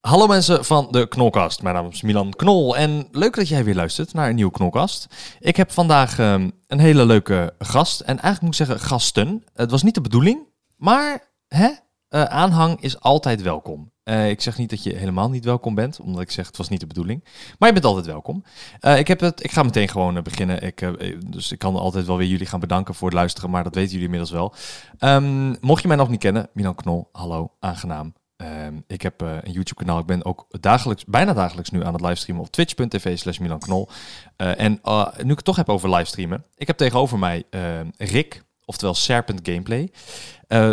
Hallo mensen van de Knolkast. Mijn naam is Milan Knol en leuk dat jij weer luistert naar een nieuwe Knolkast. Ik heb vandaag ehm, een hele leuke gast en eigenlijk moet ik zeggen gasten. Het was niet de bedoeling, maar hè, eh, aanhang is altijd welkom. Eh, ik zeg niet dat je helemaal niet welkom bent, omdat ik zeg het was niet de bedoeling. Maar je bent altijd welkom. Eh, ik, heb het, ik ga meteen gewoon beginnen. Ik, dus ik kan altijd wel weer jullie gaan bedanken voor het luisteren, maar dat weten jullie inmiddels wel. Ehm, mocht je mij nog niet kennen, Milan Knol, hallo, aangenaam. Ehm, ik heb eh, een YouTube kanaal. Ik ben ook dagelijks, bijna dagelijks nu aan het livestreamen op twitch.tv slash Milan Knol. Eh, en eh, nu ik het toch heb over livestreamen. Ik heb tegenover mij eh, Rick, oftewel Serpent Gameplay.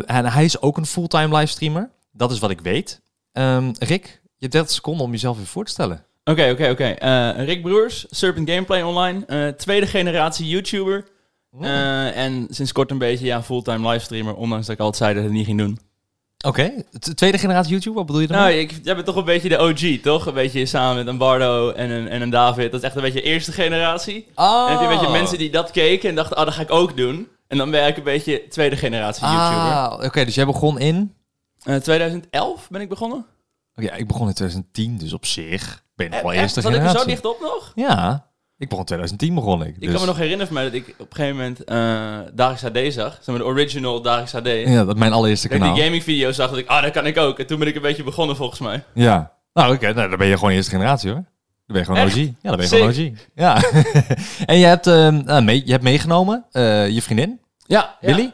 En hij is ook een fulltime livestreamer. Dat is wat ik weet. Ehm, Rick, je hebt 30 seconden om jezelf weer voor te stellen. Oké, oké, oké. Rick Broers, Serpent Gameplay Online. tweede generatie YouTuber. En sinds kort een beetje ja, fulltime livestreamer. Ondanks dat ik altijd zei dat ik het niet ging doen. Oké, tweede generatie YouTube, wat bedoel je daarmee? Nou, ik, jij bent toch een beetje de OG, toch? Een beetje samen met een Bardo en een, en een David. Dat is echt een beetje eerste generatie. oh. En dan heb je een beetje mensen die dat keken en dachten, oh, dat ga ik ook doen. En dan ben ik een beetje tweede generatie YouTuber. Ah, oké, dus jij begon in... Eh, 2011 ben ik begonnen. Oké, ik begon in 2010, dus op zich ben ik nog wel Eh, eerste Zat ik er generatie. zo dicht op nog? Ja, ik begon in 2010 begon ik. Ik dus- kan me nog herinneren van mij dat ik op een gegeven moment uh, Dagis HD zag. Zeg maar de original Dagis HD. Ja, dat is mijn allereerste Dat ik kanaal. die gaming video zag, dat ik, ah, dat kan ik ook. En toen ben ik een beetje begonnen volgens mij. Ja. Nou, oké, nou, dan ben je gewoon eerste generatie hoor. Dan ben je gewoon Echt? OG. Ja, dan ben je gewoon. OG. Ja. en je hebt, ehm, nou, mee, je hebt meegenomen eh, je vriendin, Ja, Billy.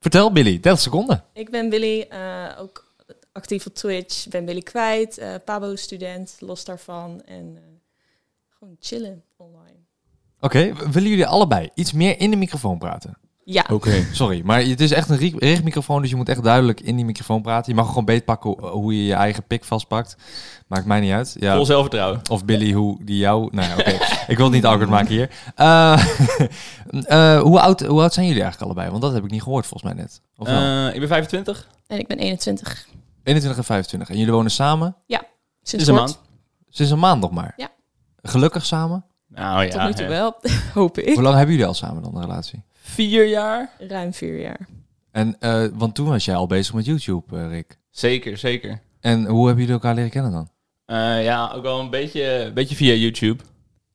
Vertel Billy, 30 seconden. Ik ben Billy, eh, ook actief op Twitch. Ben Billy kwijt, eh Pabo-student, los daarvan. En eh, gewoon chillen online. Oké, willen jullie allebei iets meer in de microfoon praten? Ja, Oké. Sorry, maar het is echt een ri- richtmicrofoon, dus je moet echt duidelijk in die microfoon praten. Je mag gewoon beetpakken hoe, hoe je je eigen pik vastpakt. Maakt mij niet uit. Ja, Vol zelfvertrouwen. Of Billy, hoe die jou... Nou ja, oké. ik wil het niet awkward maken hier. Eh, eh, hoe, oud, hoe oud zijn jullie eigenlijk allebei? Want dat heb ik niet gehoord volgens mij net. Of wel? Eh, ik ben 25. en ik ben 21. 21 en 25. En jullie wonen samen? Sinds is een maand. Sinds een maand nog maar? Ja. Gelukkig samen? Nou Tot ja, nu toe hè. wel, hoop ik. Hoe lang hebben jullie al samen dan een relatie? Vier jaar? Ruim vier jaar. En, eh, want toen was jij al bezig met YouTube, eh, Rick. Zeker, zeker. En hoe hebben jullie elkaar leren kennen dan? Eh, ja, ook wel een beetje, beetje via YouTube.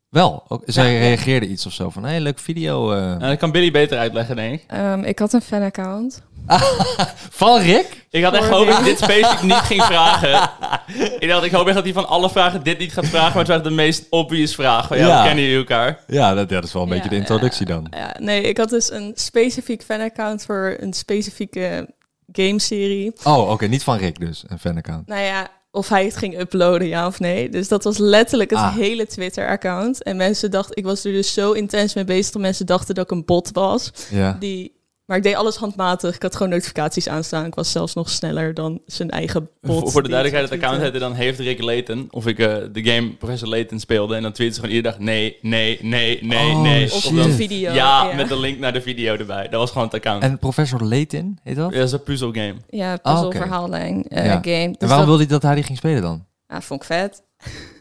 Wel, ook, zij Ja. reageerde iets of zo van, hé, hey, leuk video. eh. Nou, dat kan Billy beter uitleggen, denk ik. Ehm, ik had een fanaccount. Van Rick? Ik had echt gehoopt dat ik dit specifiek niet ging vragen. ik dacht, ik hoop echt dat hij van alle vragen dit niet gaat vragen. Maar het was de meest obvious vraag. Van, ja, kennen jullie elkaar? Ja, dat, ja, dat is wel een Ja, beetje de introductie ja, dan. Ja, nee, ik had dus een specifiek fanaccount voor een specifieke gameserie. Oh, oké, niet van Rick dus, een fanaccount. Nou ja, of hij het ging uploaden, ja of nee. Dus dat was letterlijk het Ah. hele Twitter-account. En mensen dachten, ik was er dus zo intens mee bezig dat mensen dachten dat ik een bot was. Ja. Die, maar ik deed alles handmatig. Ik had gewoon notificaties aanstaan. Ik was zelfs nog sneller dan zijn eigen bot. Voor, de duidelijkheid, het account heette dan Heeft Rick Layton. Of ik eh, de game Professor Layton speelde. En dan tweette ze gewoon iedere dag nee, nee, nee, nee, Oh, nee. Of een video. Ja, met de link naar de video erbij. Dat was gewoon het account. En Professor Layton, heet dat? Ja, dat is een puzzelgame. Ja, Ah, puzzelverhaallijn eh, Ja. game. en Dus waarom dat wilde hij dat hij die ging spelen dan? ja, vond ik vet.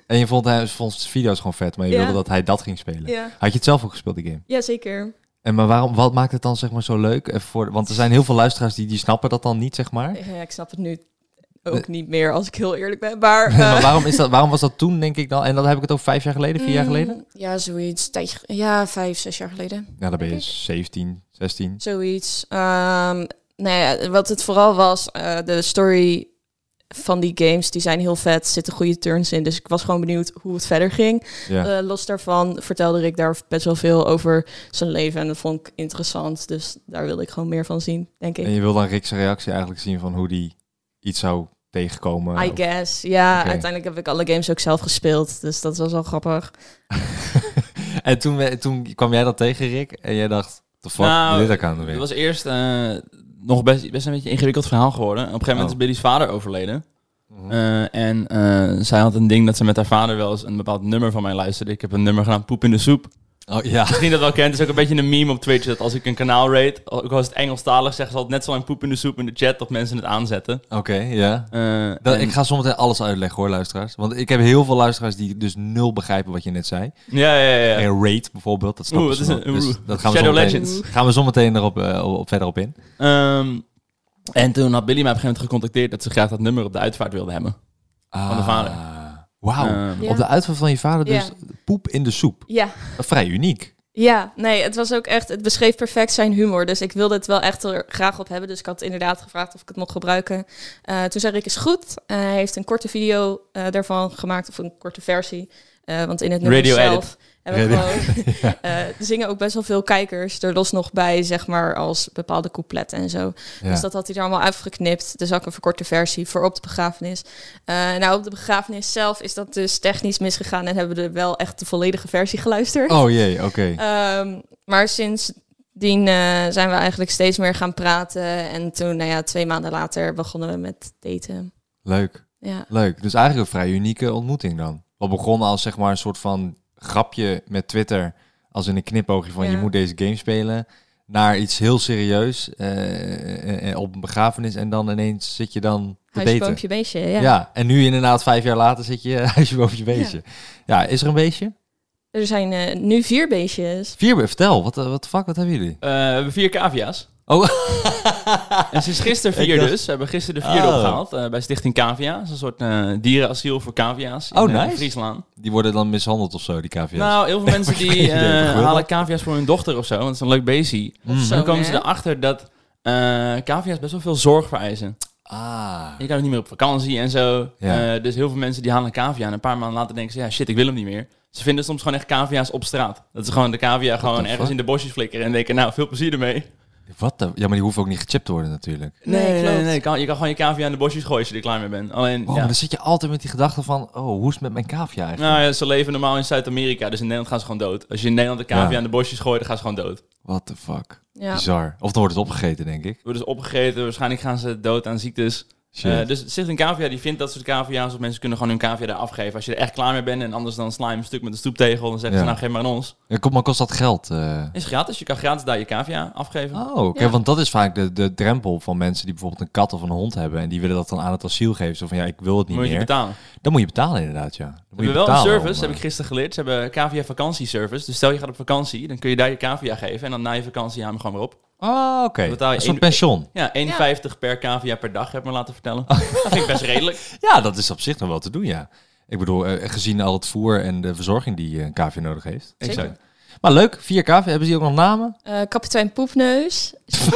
En je vond, hij vond de video's gewoon vet, maar je Ja. wilde dat hij dat ging spelen. Ja. Had je het zelf ook gespeeld, die game? ja, zeker. En maar waarom, wat maakt het dan zeg maar zo leuk? Even Voor, want er zijn heel veel luisteraars die, die snappen dat dan niet, zeg maar. Ja, ik snap het nu ook niet meer, als ik heel eerlijk ben. Maar, maar eh, waarom, is dat, waarom was dat toen, denk ik dan? En dan heb ik het over vijf jaar geleden, vier jaar mm, geleden? Ja, zoiets. Ja, vijf, zes jaar geleden. Ja, dan ben je ik. 17, 16. Zoiets. Nou ja, wat het vooral was, eh, de story van die games, die zijn heel vet, zitten goede turns in. Dus ik was gewoon benieuwd hoe het verder ging. Ja. Eh, los daarvan vertelde ik daar best wel veel over zijn leven en dat vond ik interessant. Dus daar wilde ik gewoon meer van zien, denk ik. en je wil dan Rick's reactie eigenlijk zien van hoe die iets zou tegenkomen. I Of- guess. Ja, uiteindelijk heb ik alle games ook zelf gespeeld. Dus dat was wel grappig. en toen, toen kwam jij dat tegen, Rick, en jij dacht, de fuck, Nou, dit account weer. Het was eerst eh, nog best, best een beetje een ingewikkeld verhaal geworden. Op een gegeven moment Oh. is Billy's vader overleden. Mhm. Eh, en eh, zij had een ding dat ze met haar vader wel eens een bepaald nummer van mij luisterde. Ik heb een nummer gedaan, Poep in de Soep. Oh ja. Misschien dat wel kent. Het is ook een beetje een meme op Twitch. Dat als ik een kanaal rate, ook als het Engelstalig zeggen ze altijd net zo lang poep in de soep in de chat dat mensen het aanzetten. Oké, ja. Eh, Dat, en- ik ga zometeen alles uitleggen hoor, luisteraars. Want ik heb heel veel luisteraars die dus nul begrijpen wat je net zei. Ja, ja, ja. En Raid bijvoorbeeld, dat snappen Oeh, is een- Dus oeh. dat gaan we Shadow Legends. gaan we zo meteen erop eh, op, verder op in. Ehm, en toen had Billy mij op een gegeven moment gecontacteerd dat ze graag dat nummer op de uitvaart wilde hebben. Van de vader. Wauw. Ja. Op de uitvaart van je vader dus Ja. poep in de soep. Ja, Vrij uniek. Ja, nee, het was ook echt, het beschreef perfect zijn humor. Dus ik wilde het wel echt er graag op hebben. Dus ik had inderdaad gevraagd of ik het mocht gebruiken. Eh, toen zei Rick, is goed. Eh, hij heeft een korte video eh, daarvan gemaakt, of een korte versie. Eh, want in het nummer Radio zelf hebben we gewoon... eh, zingen ook best wel veel kijkers er los nog bij, zeg maar, als bepaalde coupletten en zo. Ja. Dus dat had hij er allemaal uitgeknipt. Dus ook een verkorte versie voor op de begrafenis. Eh, nou, op de begrafenis zelf is dat dus technisch misgegaan... en hebben we er wel echt de volledige versie geluisterd. Oh jee, oké. Ehm, maar sindsdien eh, zijn we eigenlijk steeds meer gaan praten. En toen, nou ja, twee maanden later begonnen we met daten. Leuk, Ja. leuk. Dus eigenlijk een vrij unieke ontmoeting dan. Wat begon als zeg maar een soort van grapje met Twitter. Als in een knipoogje van Ja. je moet deze game spelen. Naar iets heel serieus eh, eh, op een begrafenis. En dan ineens zit je dan te Huisje, daten. boompje, beestje. Ja. Ja. en nu inderdaad vijf jaar later zit je huisje boven je beestje. Ja. is er een beestje? Er zijn eh, nu vier beestjes. Vier, vertel, wat, wat de fuck, wat hebben jullie? eh, we hebben vier cavia's. Oh, En sinds gisteren vier dacht- dus. We hebben gisteren de vierde Oh. opgehaald eh, bij Stichting Cavia. Dat is een soort eh, dierenasiel voor cavia's in Oh, eh, nice. Friesland. die worden dan mishandeld of zo, die cavia's. Nou, heel veel mensen die eh, halen cavia's voor hun dochter of zo. Want het is een leuk beestje. Mm. Dan komen ze erachter dat eh cavia's best wel veel zorg vereisen. Ah, Je kan ook niet meer op vakantie en zo. Ja. Eh, dus heel veel mensen die halen een cavia. En een paar maanden later denken ze, ja shit, ik wil hem niet meer. Ze vinden soms gewoon echt cavia's op straat. Dat ze gewoon de cavia gewoon ergens in de bosjes flikkeren. En denken, nou, veel plezier ermee. Wat de... Ja, maar die hoeven ook niet gechipt te worden natuurlijk. Nee, nee, nee, klopt. nee. Je kan, je kan gewoon je cavia in de bosjes gooien als je er klaar mee bent. Alleen, Wow, ja. maar dan zit je altijd met die gedachte van... Oh, hoe is het met mijn cavia eigenlijk? Nou ja, ze leven normaal in Zuid-Amerika, dus in Nederland gaan ze gewoon dood. Als je in Nederland de cavia Ja. in de bosjes gooit, dan gaan ze gewoon dood. What the fuck? Ja. Bizar. Of dan wordt het opgegeten, denk ik. Worden dus opgegeten, waarschijnlijk gaan ze dood aan ziektes. Eh, dus Stichting Cavia die vindt dat soort cavia's, of mensen kunnen gewoon hun cavia daar afgeven. Als je er echt klaar mee bent en anders dan sla je een stuk met een stoeptegel, dan zeggen ze nou geef maar aan ons. Ja, kom, maar kost dat geld? eh? Is gratis, je kan gratis daar je cavia afgeven. Oh, oké. Ja. Want dat is vaak de, de drempel van mensen die bijvoorbeeld een kat of een hond hebben. En die willen dat dan aan het asiel geven. Zo van, ja, ik wil het niet moet je meer. betalen. Dan moet je betalen inderdaad, ja. Dan We moet je hebben wel een service, om, heb ik gisteren geleerd. Ze hebben cavia vakantieservice. Dus stel je gaat op vakantie, dan kun je daar je cavia geven. En dan na je vakantie haal je hem gewoon weer op. Ah, oké. je Een soort één- pensioen. Ja, 1,50 per cavia per dag, heb ik me laten vertellen. Oh. Dat vind ik best redelijk. Ja, dat is op zich nog wel te doen, ja. Ik bedoel, eh, gezien al het voer en de verzorging die eh, een cavia nodig heeft. Zeker. Exact. Maar leuk, vier cavia. Hebben ze die ook nog namen? Eh, kapitein Poepneus,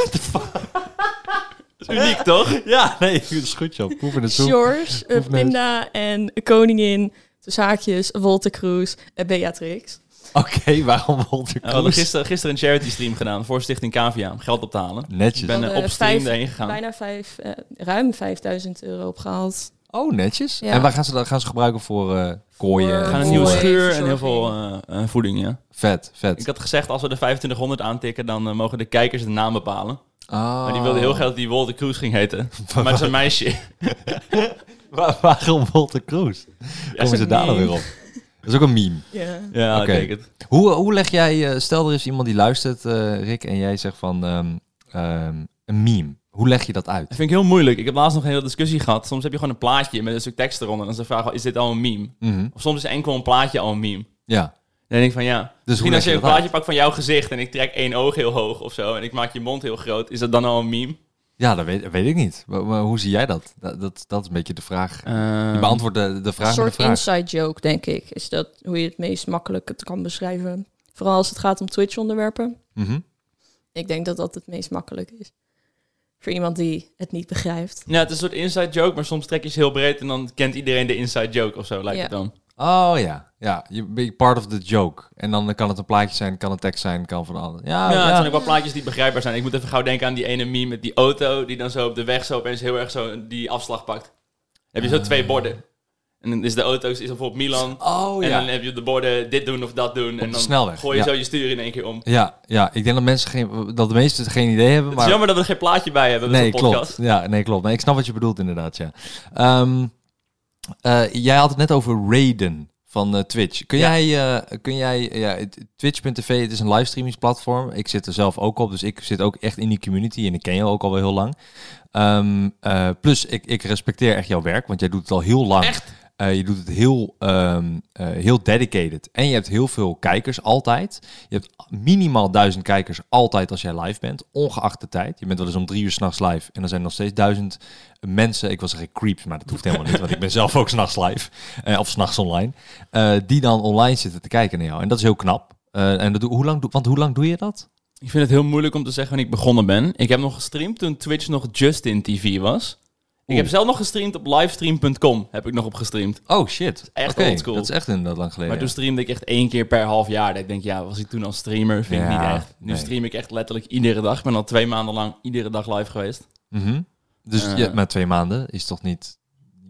Uniek, toch? Ja, nee, dat is goed, joh. Poep in de soep. George. Pinda en Koningin, tussen haakjes, Wolter Kroes en Beatrix. Oké, waarom Walter We hadden Kroes? gisteren, gisteren een charity stream gedaan voor Stichting Cavia om geld op te halen. Netjes. Ik ben eh, op stream erheen gegaan. Bijna vijf, eh, ruim 5000 euro opgehaald. Oh, netjes. Ja. En waar gaan ze dat gaan ze gebruiken voor eh kooien? Voor- We gaan een nieuwe schuur en heel veel eh, eh, voeding, ja. Vet, vet. Ik had gezegd, als we de 2500 aantikken, dan mogen de kijkers de naam bepalen. Ah. Maar die wilde heel graag dat die Walter Cruz ging heten. maar dat is een meisje. Waar- waarom Walter Kroes? Komen ze daar nou weer op? Dat is ook een meme. Ja. Ja, Oké. ik denk het. Hoe, hoe leg jij, eh, stel er is iemand die luistert, eh, Rick, en jij zegt van ehm, ehm, een meme. Hoe leg je dat uit? Dat vind ik heel moeilijk. Ik heb laatst nog een hele discussie gehad. Soms heb je gewoon een plaatje met een stuk tekst eronder. En dan de vraag, is dit al een meme? Mhm. Of soms is enkel een plaatje al een meme. Ja. Dan denk ik van ja. Dus hoe Misschien als je je een plaatje uit? pakt van jouw gezicht en ik trek één oog heel hoog of zo. En ik maak je mond heel groot. Is dat dan al een meme? Ja, dat weet, weet ik niet. Maar, maar hoe zie jij dat? dat? Dat dat is een beetje de vraag. Je beantwoordt de, de vraag Een soort vraag. inside joke, denk ik. Is dat hoe je het meest makkelijk het kan beschrijven. Vooral als het gaat om Twitch-onderwerpen. Mhm. Ik denk dat dat het meest makkelijk is. Voor iemand die het niet begrijpt. Ja, het is een soort inside joke, maar soms trek je ze heel breed en dan kent iedereen de inside joke of zo, lijkt Ja. het dan. Oh ja, ja. Je bent part of the joke. En dan kan het een plaatje zijn, kan een tekst zijn, kan van alles. Ja, Ja, ja. het zijn ook wel plaatjes die begrijpbaar zijn. Ik moet even gauw denken aan die ene meme met die auto die dan zo op de weg zo opeens heel erg zo die afslag pakt. Heb je zo twee borden. En dan is de auto is bijvoorbeeld Milan. Oh en ja. dan heb je op de borden dit doen of dat doen. en dan snelweg, gooi je ja. zo je stuur in één keer om. Ja, ja, ik denk dat mensen geen, dat de meesten geen idee hebben. Het Maar is jammer dat we er geen plaatje bij hebben nee, podcast. klopt. Ja, nee, klopt. Nee, ik snap wat je bedoelt inderdaad, ja. Ehm, Eh, jij had het net over Raiden van eh, Twitch. Kun Ja. jij, eh, kun jij ja, Twitch.tv, het is een livestreamingsplatform. Ik zit er zelf ook op, dus ik zit ook echt in die community en ik ken jou ook al wel heel lang. Ehm, eh, plus, ik, ik respecteer echt jouw werk, want jij doet het al heel lang. Echt? Eh, je doet het heel, ehm, eh, heel dedicated. En je hebt heel veel kijkers altijd. Je hebt minimaal duizend kijkers altijd als jij live bent, ongeacht de tijd. Je bent wel eens om drie uur s'nachts live en er zijn nog steeds duizend mensen, ik wil zeggen creeps, maar dat hoeft helemaal niet, want ik ben zelf ook s'nachts live, eh, of s'nachts online, die dan online zitten te kijken naar jou. En dat is heel knap. En dat hoe lang, want hoe lang doe je dat? Ik vind het heel moeilijk om te zeggen wanneer ik begonnen ben. Ik heb nog gestreamd toen Twitch nog Justin TV was. Ik heb zelf nog gestreamd op livestream.com. Heb ik nog op gestreamd. Oh shit. Echt Oké, oldschool. Dat is echt inderdaad lang geleden. Maar toen streamde ik echt één keer per half jaar. Dat ik denk, ja, was ik toen als streamer? Vind ik niet echt. Nu nee. stream ik echt letterlijk iedere dag. Ik ben al twee maanden lang iedere dag live geweest. Mhm. Dus Eh. ja, maar twee maanden is toch niet...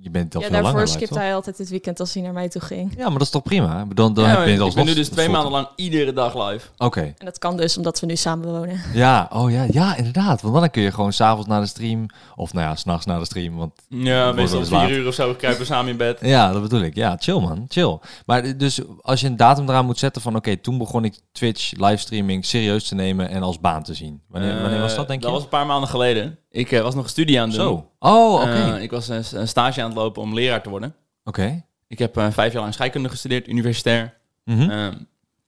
Je bent al Ja, veel langer daarvoor live, skipte toch? hij altijd het weekend als hij naar mij toe ging. Ja, maar dat is toch prima? Dan Ja, heb je het ik alsnog- ben nu dus dat twee maanden lang iedere dag live. Oké. En dat kan dus omdat we nu samen wonen. Ja, oh ja, ja, inderdaad. Want dan kun je gewoon s'avonds naar de stream, of nou ja, s'nachts naar de stream. Want Ja, meestal wel vier uur of zo kruipen we samen in bed. ja, dat bedoel ik. Ja, chill man, chill. Maar dus als je een datum eraan moet zetten van, oké, toen begon ik Twitch livestreaming serieus te nemen en als baan te zien. Wanneer, wanneer was dat, denk dat je? was een paar maanden geleden. Ik eh, was nog een studie aan het doen. Zo. Oh, oké. Eh, ik was een, een stage aan het lopen om leraar te worden. Oké. Ik heb eh, vijf jaar lang scheikunde gestudeerd, universitair. Mhm. Ehm,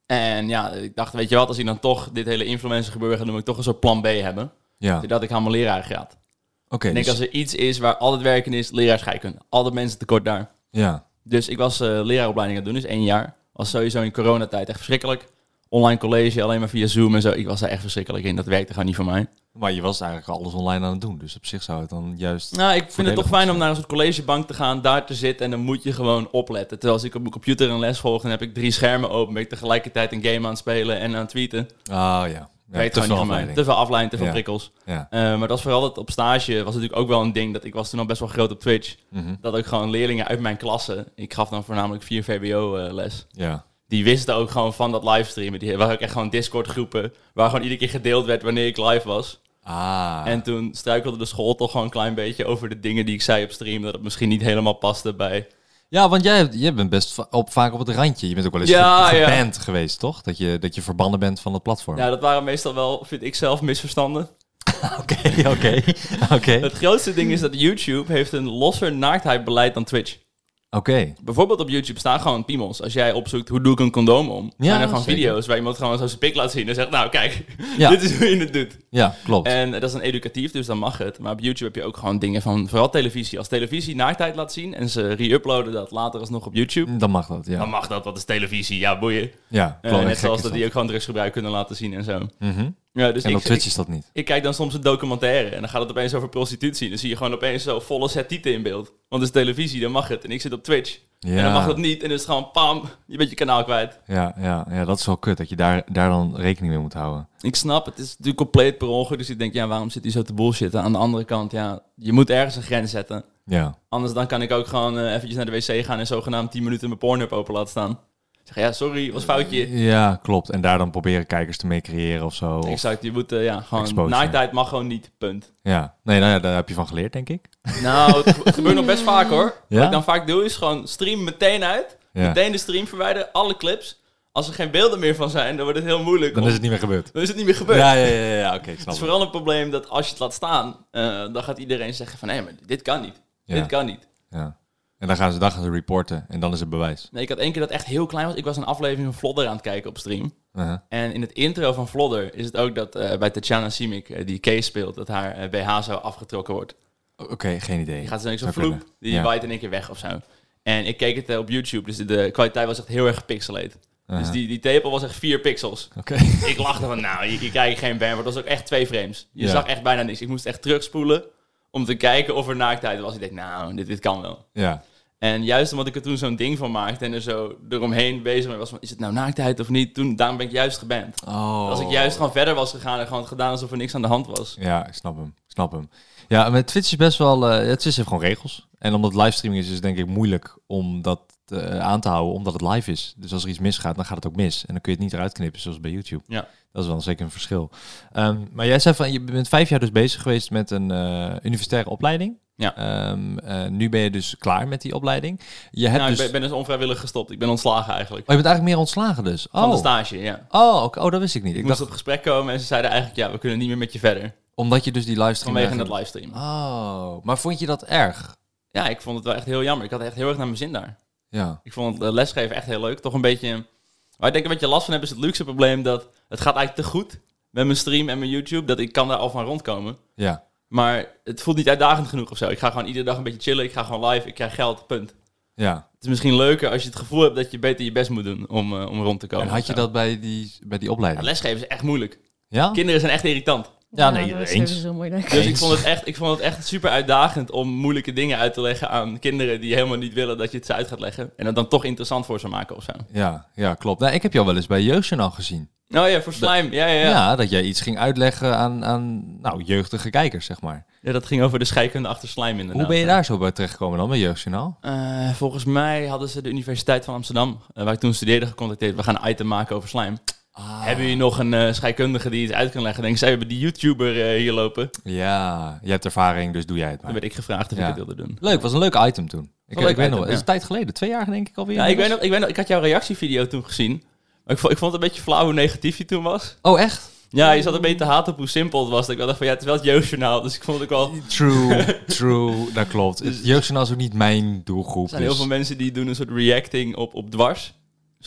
en ja, ik dacht, weet je wat, als ik dan toch dit hele influencer gebeuren ga doen, moet ik toch een soort plan B hebben. Ja, oké. Dat ik helemaal leraar ga. dus- ik denk als er iets is waar altijd werken is, leraar scheikunde. Altijd mensen tekort daar. Ja, Dus ik was eh leraaropleiding aan het doen, dus één jaar. Was sowieso in coronatijd echt verschrikkelijk. Online college, alleen maar via Zoom en zo. Ik was daar echt verschrikkelijk in. Dat werkte gewoon niet voor mij. maar je was eigenlijk alles online aan het doen. Dus op zich zou het dan juist... Nou, ik vind het toch fijn om naar een soort collegebank te gaan, daar te zitten en dan moet je gewoon opletten. Terwijl als ik op mijn computer een les volg, dan heb ik drie schermen open, ben ik tegelijkertijd een game aan het spelen en aan het tweeten. Ah ja. ja Weet te veel afleiding. Te veel afleiding, te veel Ja. prikkels. Ja. Eh, maar dat was vooral dat op stage was natuurlijk ook wel een ding. Dat ik was toen al best wel groot op Twitch. Mhm. Dat ook gewoon leerlingen uit mijn klasse, ik gaf dan voornamelijk 4 VWO eh, les. Ja. Die wisten ook gewoon van dat livestreamen. Die waren ook echt gewoon Discord groepen. Waar gewoon iedere keer gedeeld werd wanneer ik live was. Ah. En toen struikelde de school toch gewoon een klein beetje over de dingen die ik zei op stream. Dat het misschien niet helemaal paste bij. Ja, want jij, jij bent best op, vaak op het randje. Je bent ook wel eens Ja, ge- ja. geband geweest, toch? Dat je, dat je verbannen bent van het platform. Ja, dat waren meestal wel, vind ik zelf, misverstanden. Oké, oké, oké. Het grootste ding is dat YouTube heeft een losser naaktheidbeleid dan Twitch. Oké. Bijvoorbeeld op YouTube staan gewoon piemels. Als jij opzoekt hoe doe ik een condoom om, Ja, zijn er gewoon zeker. video's waar iemand gewoon zo zijn pik laat zien en zegt, nou kijk, Ja. dit is hoe je het doet. Ja, klopt. En dat is dan educatief, dus dan mag het. Maar op YouTube heb je ook gewoon dingen van, vooral televisie. Als televisie naaktheid laat zien en ze re-uploaden dat later alsnog op YouTube, Dan mag dat, ja. dan mag dat, dat is televisie, ja boeien. ja, Eh, klopt. net Gek zoals dat die ook gewoon drugsgebruik kunnen laten zien en zo. Mhm. Ja, dus En ik, op Twitch ik, is dat niet. ik kijk dan soms een documentaire en dan gaat het opeens over prostitutie. Dan zie je gewoon opeens zo volle setieten in beeld. Want het is televisie, dan mag het. En ik zit op Twitch. Ja. En dan mag dat niet. En dan is het gewoon pam, je bent je kanaal kwijt. Ja, ja, ja, dat is wel kut, dat je daar, daar dan rekening mee moet houden. Ik snap, het is natuurlijk compleet per ongeluk. Dus ik denk, ja, waarom zit hij zo te bullshitten? Aan de andere kant, ja, je moet ergens een grens zetten. Ja. Anders dan kan ik ook gewoon eh, eventjes naar de wc gaan en zogenaamd 10 minuten mijn Pornhub open laten staan. Zeg, ja, sorry, was foutje. Ja, klopt. En daar dan proberen kijkers te mee creëren of zo. Exact, je moet, eh, ja, gewoon, Exposure. naaktheid mag gewoon niet, punt. Ja. Nee, nou ja, daar heb je van geleerd, denk ik. Nou, het, het gebeurt nog best vaak hoor. Ja? Wat ik dan vaak doe is gewoon stream meteen uit. Ja. Meteen de stream verwijderen, alle clips. Als er geen beelden meer van zijn, dan wordt het heel moeilijk. Dan om- is het niet meer gebeurd. dan is het niet meer gebeurd. Ja, ja, ja, ja, oké, Het is vooral een probleem dat als je het laat staan, eh, dan gaat iedereen zeggen van... hé, maar dit kan niet. Dit kan niet. Ja. En dan gaan, ze, dan gaan ze reporten en dan is het bewijs. Nee, ik had één keer dat echt heel klein was. Ik was een aflevering van Vlodder aan het kijken op stream. Uh-huh. En in het intro van Vlodder is het ook dat eh, bij Tatjana Simic, eh, die Case speelt, dat haar eh, BH zo afgetrokken wordt. Oké, geen idee. Die gaat zo zo'n vloep, kunnen. die Ja. waait in één keer weg of zo. En ik keek het op YouTube, dus de, kwaliteit was echt heel erg gepixeleerd. Dus Uh-huh. die, die tepel was echt 4 pixels. Oké. ik lachte van, nou, je, je krijgt geen ban, maar dat was ook echt twee frames. Je Ja. zag echt bijna niks. Ik moest echt terugspoelen om te kijken of er naaktheid was. Ik dacht, nou, dit, dit kan wel. Ja. En juist omdat ik er toen zo'n ding van maakte en er zo eromheen bezig mee was van, is het nou naaktheid of niet? Toen, daarom ben ik juist geband. Oh. Als ik juist gewoon verder was gegaan en gewoon gedaan alsof er niks aan de hand was. Ja, ik snap hem. Ik snap hem. Ja, met Twitch is best wel... eh het is heeft gewoon regels. En omdat livestreaming is, is het denk ik moeilijk om dat eh, aan te houden, omdat het live is. Dus als er iets misgaat, dan gaat het ook mis. En dan kun je het niet eruit knippen, zoals bij YouTube. Ja. Dat is wel zeker een verschil. Ehm, maar jij zei van, je bent vijf jaar dus bezig geweest met een eh, universitaire opleiding. Ja. Ehm, eh, nu ben je dus klaar met die opleiding. Je hebt Nou, dus... ik ben, ben dus onvrijwillig gestopt. Ik ben ontslagen eigenlijk. Oh, je bent eigenlijk meer ontslagen dus? Van de Oh, stage, ja. oh, oh dat wist ik niet. Ik, Ik moest dacht, op gesprek komen en ze zeiden eigenlijk, ja, we kunnen niet meer met je verder. omdat je dus die livestream... Vanwege eigenlijk- livestream. Oh, maar vond je dat erg? Ja, ik vond het wel echt heel jammer. Ik had echt heel erg naar mijn zin daar. Ja. Ik vond het eh, lesgeven echt heel leuk. Toch een beetje... Waar ik denk een beetje last van heb is het luxe probleem dat het gaat eigenlijk te goed met mijn stream en mijn YouTube, dat ik kan daar al van rondkomen. Ja. Maar het voelt niet uitdagend genoeg of zo. Ik ga gewoon iedere dag een beetje chillen. Ik ga gewoon live. Ik krijg geld. Punt. Ja. Het is misschien leuker als je het gevoel hebt dat je beter je best moet doen om, eh, om rond te komen. En had je dat bij die, bij die Ja, opleiding? lesgeven is echt moeilijk. Ja? Kinderen zijn echt irritant. Ja, nee, dat is eens. sowieso moeilijk. Dus ik vond, het echt, ik vond het echt super uitdagend om moeilijke dingen uit te leggen aan kinderen die helemaal niet willen dat je het ze uit gaat leggen. En het dan toch interessant voor ze maken of zo. Ja, ja klopt. Nou, ik heb jou wel eens bij Jeugdjournaal gezien. Oh ja, voor slime. Ja, ja, Ja. ja. dat jij iets ging uitleggen aan, aan nou, jeugdige kijkers, zeg maar. Ja, dat ging over de scheikunde achter slime inderdaad. Hoe ben je daar zo bij terechtgekomen dan, bij Jeugdjournaal? Eh, volgens mij hadden ze de Universiteit van Amsterdam, eh, waar ik toen studeerde, gecontacteerd. We gaan een item maken over slime. Ah. Hebben jullie nog een eh, scheikundige die iets uit kan leggen? Denk zij hebben die YouTuber eh, hier lopen. Ja, je hebt ervaring, dus doe jij het maar. werd ik gevraagd of Ja. ik het wilde doen. Leuk, was een leuk item toen. Ik, ik weet nog, het is een tijd geleden, twee jaar denk ik alweer. Ja, ik weet, nog, ik weet nog, ik had jouw reactievideo toen gezien. Maar ik vond, ik vond het een beetje flauw hoe negatief je toen was. Oh, echt? Ja, je zat een beetje te haten op hoe simpel het was. Dat ik wel dacht van, ja, het is wel het jeugdjournaal. Dus ik vond het ook wel... True, true, dat klopt. Het Jeugdjournaal is ook niet mijn doelgroep. Er zijn heel dus- veel mensen die doen een soort reacting op, op Dwars.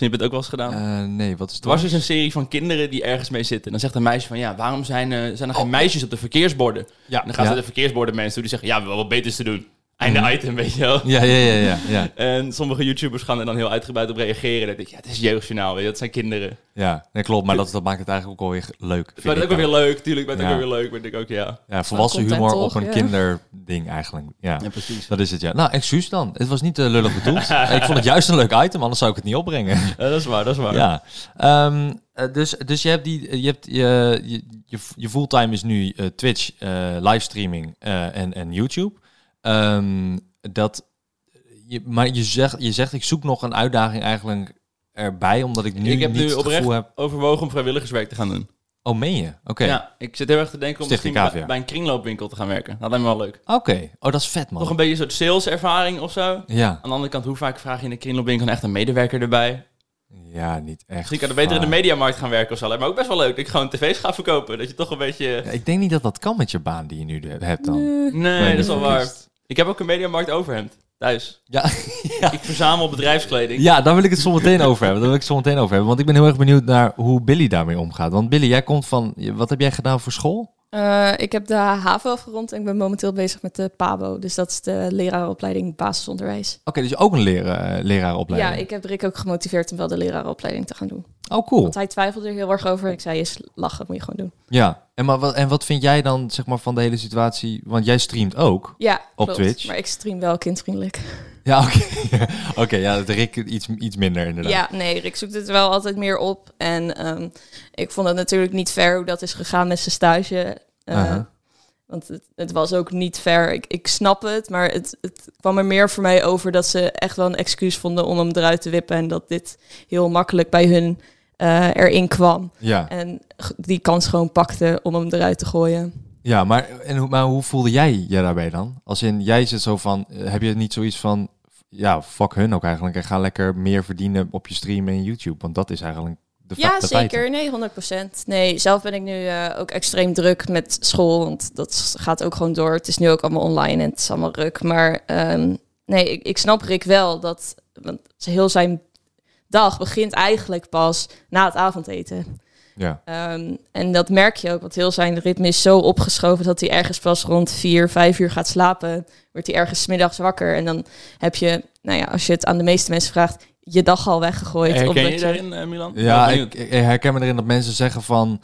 Misschien heb je het ook wel eens gedaan. Eh, nee, wat is het? Dwars is een serie van kinderen die ergens mee zitten. Dan zegt een meisje van, ja, waarom zijn, eh, zijn er geen meisjes op de verkeersborden? Ja, En dan gaan ja. ze de verkeersborden mensen toe die zeggen, ja, we hebben wel wat beters te doen. Einde item, weet je wel. Ja, ja, ja, ja, ja. En sommige YouTubers gaan er dan heel uitgebreid op reageren. Dan denk ik, ja, het is jeugdjournaal, weet je, dat zijn kinderen. Ja, nee, klopt. Maar dat, dat maakt het eigenlijk ook wel weer leuk. Het vind wordt ik ook wel weer leuk, tuurlijk, het wordt Ja. ook weer leuk, maar ik ook, ja. Ja, volwassen humor toch, op een ja. kinderding eigenlijk. Ja. precies. Dat is het, ja. Nou, excuus dan. Het was niet uh, lullig bedoeld. ik vond het juist een leuk item, anders zou ik het niet opbrengen. dat is waar, dat is waar. ja. Ehm, eh, dus, dus je hebt die, je hebt je, je, je, je fulltime is nu eh, Twitch, eh, livestreaming eh, en, en YouTube. Ehm, dat, je, maar je zegt, je zegt, ik zoek nog een uitdaging eigenlijk erbij, omdat ik nu ik heb niet nu het oprecht heb. overwogen om vrijwilligerswerk te gaan doen. Oh, meen je? Oké. Ja, ik zit heel erg te denken om Stichting misschien bij, bij een kringloopwinkel te gaan werken. Dat lijkt me wel leuk. Oké. Oh, dat is vet, man. Nog een beetje een soort saleservaring of zo. Ja. Aan de andere kant, hoe vaak vraag je in een kringloopwinkel echt een medewerker erbij? Ja, niet echt. Misschien kan ik beter in de mediamarkt gaan werken of zo. Me ook best wel leuk dat ik gewoon tv's ga verkopen. Dat je toch een beetje... Ja, ik denk niet dat dat kan met je baan die je nu hebt dan. Nee. Nee, dat is wel waar. Ik heb ook een mediamarkt overhemd. Thuis. Ja, Ik verzamel bedrijfskleding. ja, daar wil ik het zo meteen over hebben. Daar wil ik het zo meteen over hebben. Want ik ben heel erg benieuwd naar hoe Billy daarmee omgaat. Want Billy, jij komt van... Wat heb jij gedaan voor school? Eh, ik heb de HAVO afgerond en ik ben momenteel bezig met de PABO. Dus dat is de lerarenopleiding basisonderwijs. Oké, dus ook een leraar, leraaropleiding. Ja, ik heb Rick ook gemotiveerd om wel de lerarenopleiding te gaan doen. Oh, cool. Want hij twijfelde er heel erg over. Ik zei, is lachen, moet je gewoon doen. Ja. En, maar, wat, en wat vind jij dan zeg maar, van de hele situatie? Want jij streamt ook. Ja, Op klopt. Twitch? Maar ik stream wel kindvriendelijk. Ja, oké. Oké, ja, Rick iets, iets minder inderdaad. Ja, nee, Rick zoekt het wel altijd meer op. En ehm, ik vond het natuurlijk niet fair hoe dat is gegaan met zijn stage. Eh. Want het, het was ook niet fair. Ik, ik snap het, maar het, het kwam er meer voor mij over dat ze echt wel een excuus vonden om hem eruit te wippen. En dat dit heel makkelijk bij hun eh, erin kwam. Ja, En die kans gewoon pakte om hem eruit te gooien. ja maar, en, hoe- maar hoe voelde jij je daarbij dan? Als in, jij zit zo van... eh, Heb je niet zoiets van... Ja, fuck hun ook eigenlijk. En ga lekker meer verdienen op je stream en YouTube. Want dat is eigenlijk de Ja, zeker. Nee, 100%. Nee, zelf ben ik nu eh, ook extreem druk met school. Want dat gaat ook gewoon door. Het is nu ook allemaal online en het is allemaal druk. Maar ehm, nee, ik, ik snap Rick wel dat want heel zijn dag begint eigenlijk pas na het avondeten. Ja, Ehm, en dat merk je ook, want heel zijn ritme is zo opgeschoven dat hij ergens pas rond vier, vijf uur gaat slapen. Wordt hij ergens middags wakker. En dan heb je, nou ja, als je het aan de meeste mensen vraagt, je dag al weggegooid. Herken je daarin, eh, Milan? ja ik, ik herken me erin dat mensen zeggen van...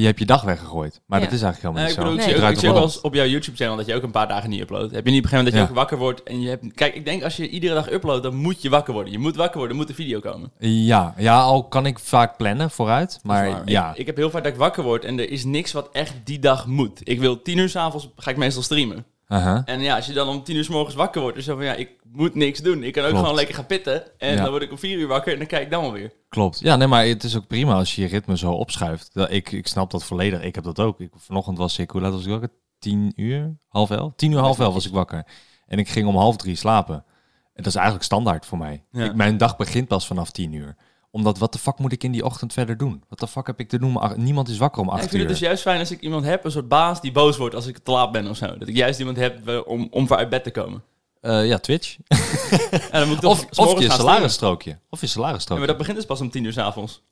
Je hebt je dag weggegooid. Maar Ja. dat is eigenlijk helemaal Nee, niet ik bedoel, zo. ik Nee. ik Draait zie wel eens op jouw YouTube-channel dat je ook een paar dagen niet uploadt. Heb je niet op een gegeven moment dat je Ja. ook wakker wordt en je hebt... Kijk, ik denk als je iedere dag uploadt, dan moet je wakker worden. Je moet wakker worden, er moet een video komen. Ja, ja, al kan ik vaak plannen vooruit. Maar ja, Ik, ik heb heel vaak dat ik wakker word en er is niks wat echt die dag moet. Ik wil tien uur s'avonds, ga ik meestal streamen. En ja, als je dan om tien uur s morgens wakker wordt, is zo van ja, ik moet niks doen. Ik kan ook Klopt. gewoon lekker gaan pitten. En Ja. dan word ik om vier uur wakker en dan kijk ik dan wel weer. Klopt. Ja, nee, maar het is ook prima als je je ritme zo opschuift. Ik, ik snap dat volledig. Ik heb dat ook. Ik, vanochtend was ik, hoe laat was ik ook? tien uur, half elf. Tien uur, half elf was ik wakker. En ik ging om half drie slapen. En dat is eigenlijk standaard voor mij. Ja. Ik, mijn dag begint pas vanaf tien uur. Omdat, wat de fuck moet ik in die ochtend verder doen? Wat de fuck heb ik te doen? Maar niemand is wakker om Ja, acht ik vind uur. het dus juist fijn als ik iemand heb, een soort baas die boos wordt als ik te laat ben of zo. Dat ik juist iemand heb eh, om, om voor uit bed te komen. Eh, ja, Twitch. En dan moet ik Of, of je salarisstrookje. Of je streamen. Ja, salarisstrookje. maar dat begint dus pas om tien uur s'avonds.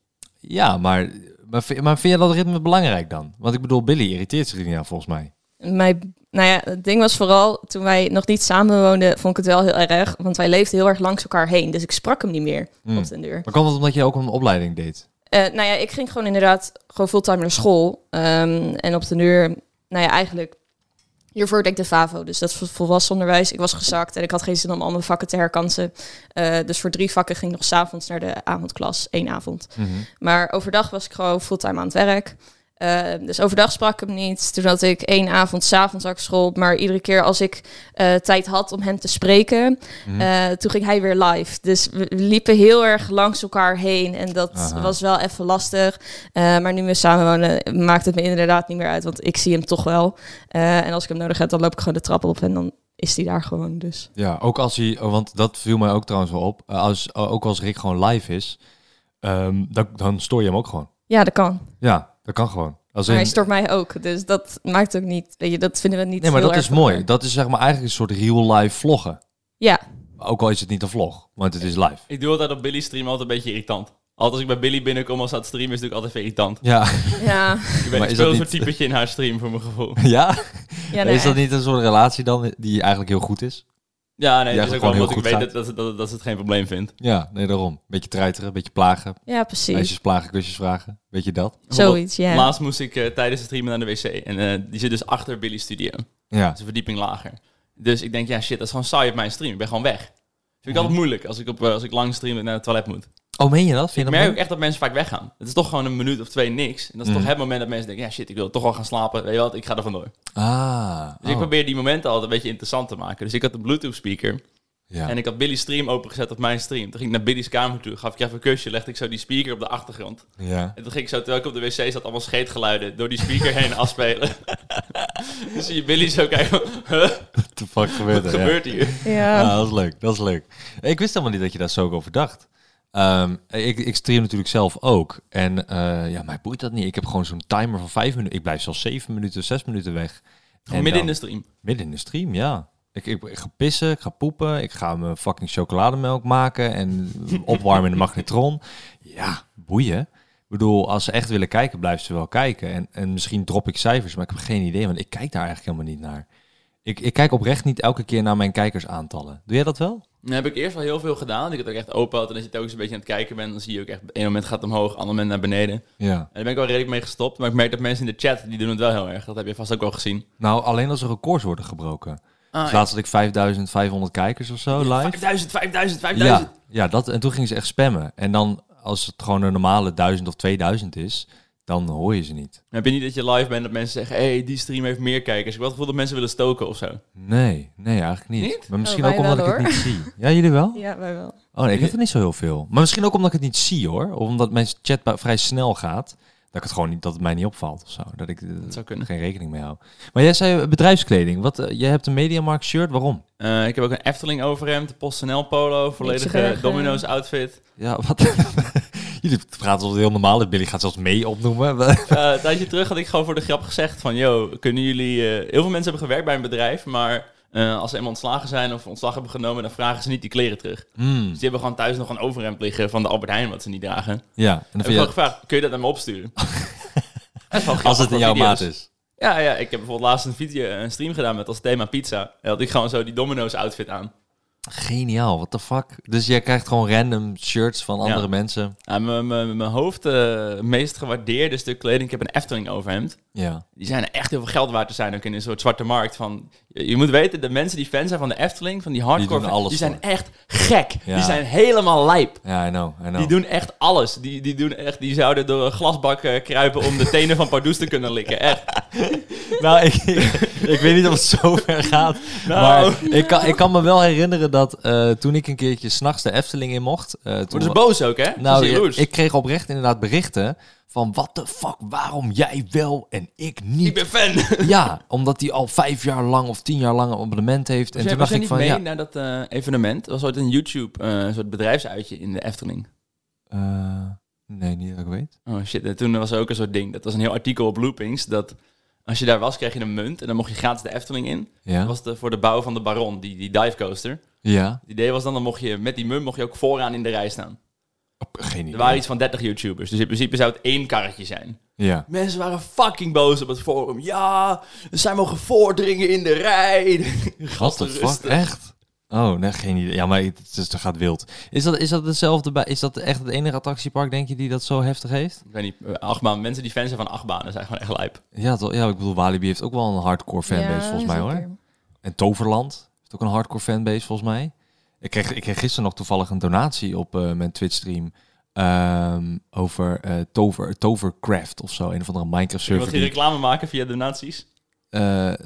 Ja, maar, maar, vind- maar vind je dat ritme belangrijk dan? Want ik bedoel, Billy irriteert zich niet aan volgens mij. Mijn, nou ja, het ding was vooral, toen wij nog niet samen woonden, vond ik het wel heel erg. Want wij leefden heel erg langs elkaar heen. Dus ik sprak hem niet meer Hmm. op den deur. Maar kan dat omdat je ook een opleiding deed? Eh, nou ja, ik ging gewoon inderdaad gewoon fulltime naar school. Ehm, en op de deur, nou ja, eigenlijk hiervoor deed ik de FAVO. Dus dat volwassen onderwijs. Ik was gezakt en ik had geen zin om al mijn vakken te herkansen. Eh, dus voor drie vakken ging ik nog s'avonds naar de avondklas. één avond. Maar overdag was ik gewoon fulltime aan het werk. Eh, dus overdag sprak ik hem niet. Toen had ik één avond, s'avonds ook school. Maar iedere keer als ik eh, tijd had om hem te spreken, Mhm. eh, toen ging hij weer live. Dus we, liepen heel erg langs elkaar heen. En dat Aha. was wel even lastig. Eh, maar nu we samen wonen, maakt het me inderdaad niet meer uit. Want ik zie hem toch wel. En als ik hem nodig heb, dan loop ik gewoon de trap op. En dan is hij daar gewoon. Dus Ja, ook als hij, oh, want dat viel mij ook trouwens wel op. Als, ook als Rick gewoon live is, ehm, dan, dan stoor je hem ook gewoon. ja, dat kan. Ja, dat kan gewoon. Als Maar in- hij stoort mij ook. Dus dat maakt ook niet. Weet je, dat vinden we niet. nee, maar heel dat is mooi. Dat is zeg maar eigenlijk een soort real-life vloggen. Ja, Ook al is het niet een vlog, want het is live. Ik doe altijd op Billy stream altijd een beetje irritant. Altijd als ik bij Billy binnenkom als ze aan het streamen, is het natuurlijk altijd even irritant. Ja, ja. Ik, ben, dat een niet- soort typetje in haar stream voor mijn gevoel. ja? ja nee, is dat niet een soort relatie dan die eigenlijk heel goed is? Ja, nee, het is ook wel heel omdat ik goed weet dat, dat, dat, dat ze het geen probleem vindt. Ja, nee, daarom. Beetje treiteren, beetje plagen. Ja, precies. Meisjes plagen, kusjes vragen. Weet je dat? Zoiets, ja. Laatst moest ik eh, tijdens het streamen naar de wc. En eh, die zit dus achter Billy's studio. Dat Ja. is een verdieping lager. Dus ik denk, ja shit, dat is gewoon saai op mijn stream. Ik ben gewoon weg. Vind ik altijd moeilijk als ik, op, eh, als ik lang stream naar het toilet moet. Oh, meen je dat? Vind Ik dat merk ook echt dat mensen vaak weggaan. Het is toch gewoon een minuut of twee niks. En dat is Mm. toch het moment dat mensen denken, ja shit, ik wil toch wel gaan slapen. Weet je wat, ik ga er vandoor. Ah. Dus ik oh. probeer die momenten altijd een beetje interessant te maken. Dus ik had een Bluetooth speaker. Ja. En ik had Billy's stream opengezet op mijn stream. Toen ging ik naar Billy's kamer toe. Gaf ik even een kusje. Legde ik zo die speaker op de achtergrond. ja. En toen ging ik zo, terwijl ik op de wc zat, allemaal scheetgeluiden door die speaker heen afspelen. dan zie je Billy zo kijken. Huh? The fuck gebeurt Wat er? Ja. gebeurt hier? Ja. Ja, dat is leuk. Dat is leuk. Ik wist helemaal niet dat je daar zo over dacht. Ehm, ik, ik stream natuurlijk zelf ook. En eh, ja, mij boeit dat niet. Ik heb gewoon zo'n timer van vijf minuten. Ik blijf zelfs zeven minuten, zes minuten weg. En midden in de stream. Midden in de stream, ja. Ik, ik, ik ga pissen, ik ga poepen, ik ga mijn fucking chocolademelk maken en opwarmen in de magnetron. Ja, boeien. Ik bedoel, als ze echt willen kijken, blijven ze wel kijken. En, en misschien drop ik cijfers, maar ik heb geen idee, want ik kijk daar eigenlijk helemaal niet naar. Ik, ik kijk oprecht niet elke keer naar mijn kijkersaantallen. Doe jij dat wel? Dan heb ik eerst wel heel veel gedaan. Ik had ook echt open had. En als je telkens een beetje aan het kijken bent, dan zie je ook echt... Op een moment gaat het omhoog, ander moment naar beneden. En Ja. daar ben ik wel redelijk mee gestopt. Maar ik merk dat mensen in de chat, die doen het wel heel erg. Dat heb je vast ook wel gezien. Nou, alleen als er records worden gebroken. Ah, Dus laatst had ik 5500 kijkers of zo live. 5000, 5000, 5000. Ja, ja dat, en toen gingen ze echt spammen. En dan, als het gewoon een normale 1000 of 2000 is, dan hoor je ze niet. Heb je niet dat je live bent dat mensen zeggen... Hé, hey, die stream heeft meer kijkers. Ik heb wel het gevoel dat mensen willen stoken of zo. Nee, nee, eigenlijk niet. Niet? Maar misschien Oh, ook omdat wel, ik het niet zie. Ja, jullie wel? Ja, wij wel. Oh nee, ik heb er niet zo heel veel. Maar misschien ook omdat ik het niet zie hoor. Of omdat mijn chat vrij snel gaat. Dat ik het gewoon niet, dat het mij niet opvalt of zo. Dat ik er zou kunnen. geen rekening mee hou. Maar jij zei eh, bedrijfskleding. Wat, eh, jij hebt een Mediamarkt shirt. Waarom? Eh, ik heb ook een Efteling overhemd, een PostNL polo, volledige eh. Domino's outfit. Ja, wat? jullie praten alsof het heel normaal is. Billy gaat zelfs mee opnoemen. Eh, een tijdje terug had ik gewoon voor de grap gezegd van... Yo, kunnen jullie... eh, heel veel mensen hebben gewerkt bij een bedrijf, maar... eh, als ze eenmaal ontslagen zijn of ontslag hebben genomen, dan vragen ze niet die kleren terug. Hmm, Dus die hebben gewoon thuis nog een overhemd liggen van de Albert Heijn, wat ze niet dragen. ja, en dan ik heb je, gevraagd, kun je dat naar me opsturen? Als het in jouw video's. maat is. Ja, ja, ik heb bijvoorbeeld laatst een, video, een stream gedaan met als thema pizza. En had ik gewoon zo die Domino's outfit aan. Geniaal, what the fuck. Dus jij krijgt gewoon random shirts van andere Ja. mensen. Ja, mijn- mijn mijn hoofd eh, meest gewaardeerde stuk kleding. Ik heb een Efteling overhemd. Ja. Die zijn echt heel veel geld waard te zijn ook in een soort zwarte markt. Van, je, je moet weten, de mensen die fan zijn van de Efteling, van die hardcore, Die fans, zijn echt gek. Ja. Die zijn helemaal lijp. Ja, I know, I know. Die doen echt alles. Die, die, doen echt, die zouden door een glasbak eh, kruipen om de tenen van Pardoes te kunnen likken. Echt. Nou, ik, ik weet niet of het zo ver gaat. Nou. Maar ik kan, ik kan me wel herinneren dat eh, toen ik een keertje s'nachts de Efteling in mocht... eh, toen ze boos ook, hè? Nou, ik kreeg oprecht inderdaad berichten van... What the fuck, waarom jij wel en ik niet? ik ben fan. Ja, omdat hij al vijf jaar lang of tien jaar lang een abonnement heeft. En Was toen dacht ik niet van, mee ja... naar dat eh, evenement? Dat was ooit een YouTube, een soort bedrijfsuitje in de Efteling. nee, niet dat ik weet. Oh shit, en toen was er ook een soort ding. Dat was een heel artikel op Loopings. Dat als je daar was, kreeg je een munt. En dan mocht je gratis de Efteling in. Ja? Dat was de, voor de bouw van de Baron, die, die dive coaster. Ja? Het idee was dan, dan mocht je met die munt mocht je ook vooraan in de rij staan. Geen idee. Er waren iets van 30 YouTubers. Dus in principe zou het één karretje zijn. Ja. Mensen waren fucking boos op het forum. Ja, zij mogen voordringen in de rij. Gasten the fuck? Echt? Oh, nee, geen idee. Ja, maar het, is- het gaat wild. Is dat, is dat hetzelfde bij... Is dat echt het enige attractiepark, denk je, die dat zo heftig heeft? Ik weet niet, eh, achtbaan. Mensen die fan zijn van achtbanen zijn gewoon echt lijp. Ja, toch, ja, ik bedoel, Walibi heeft ook wel een hardcore fanbase, Ja, volgens mij, hoor. En Toverland heeft ook een hardcore fanbase, volgens mij. Ik kreeg, ik kreeg gisteren nog toevallig een donatie op eh, mijn Twitch-stream... ehm, over eh, Tover, Tovercraft of zo. Een of andere Je Minecraft-server. wilt geen die- reclame maken via donaties? Eh,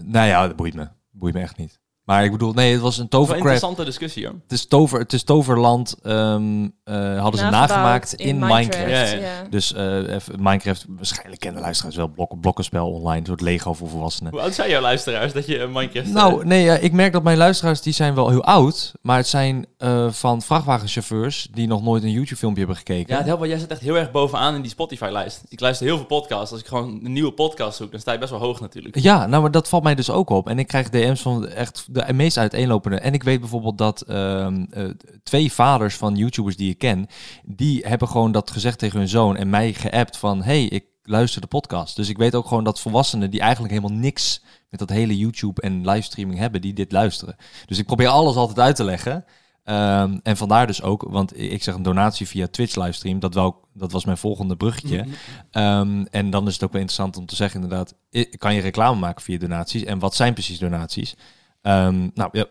nou ja, dat boeit me. Boeit me echt niet. Maar ik bedoel, nee, het was een Tovercraft. interessante discussie, hoor. Het is, tover, het is Toverland, ehm, eh, hadden ze nagemaakt in, Minecraft. Ja, Ja, ja. Dus eh, Minecraft, waarschijnlijk kennen luisteraars wel, blok, blokkenspel online, een soort Lego voor volwassenen. Hoe oud zijn jouw luisteraars dat je een Minecraft... Nou, nee, ik merk dat mijn luisteraars, die zijn wel heel oud, maar het zijn eh, van vrachtwagenchauffeurs die nog nooit een YouTube-filmpje hebben gekeken. Ja, het helpt wel. Jij zit echt heel erg bovenaan in die Spotify-lijst. Ik luister heel veel podcasts. Als ik gewoon een nieuwe podcast zoek, dan sta je best wel hoog natuurlijk. Ja, nou, maar dat valt mij dus ook op. En ik krijg DM's van echt de meest uiteenlopende. En ik weet bijvoorbeeld dat ehm, eh, twee vaders van YouTubers die ik ken, die hebben gewoon dat gezegd tegen hun zoon en mij geappt van, hey, ik luister de podcast. Dus ik weet ook gewoon dat volwassenen die eigenlijk helemaal niks met dat hele YouTube en livestreaming hebben, die dit luisteren. Dus ik probeer alles altijd uit te leggen. Ehm, en vandaar dus ook, want ik zeg een donatie via Twitch livestream, dat, ik- dat was mijn volgende bruggetje. Ehm, en dan is het ook wel interessant om te zeggen, inderdaad, kan je reclame maken via donaties? En wat zijn precies donaties? Ehm, nou, ja,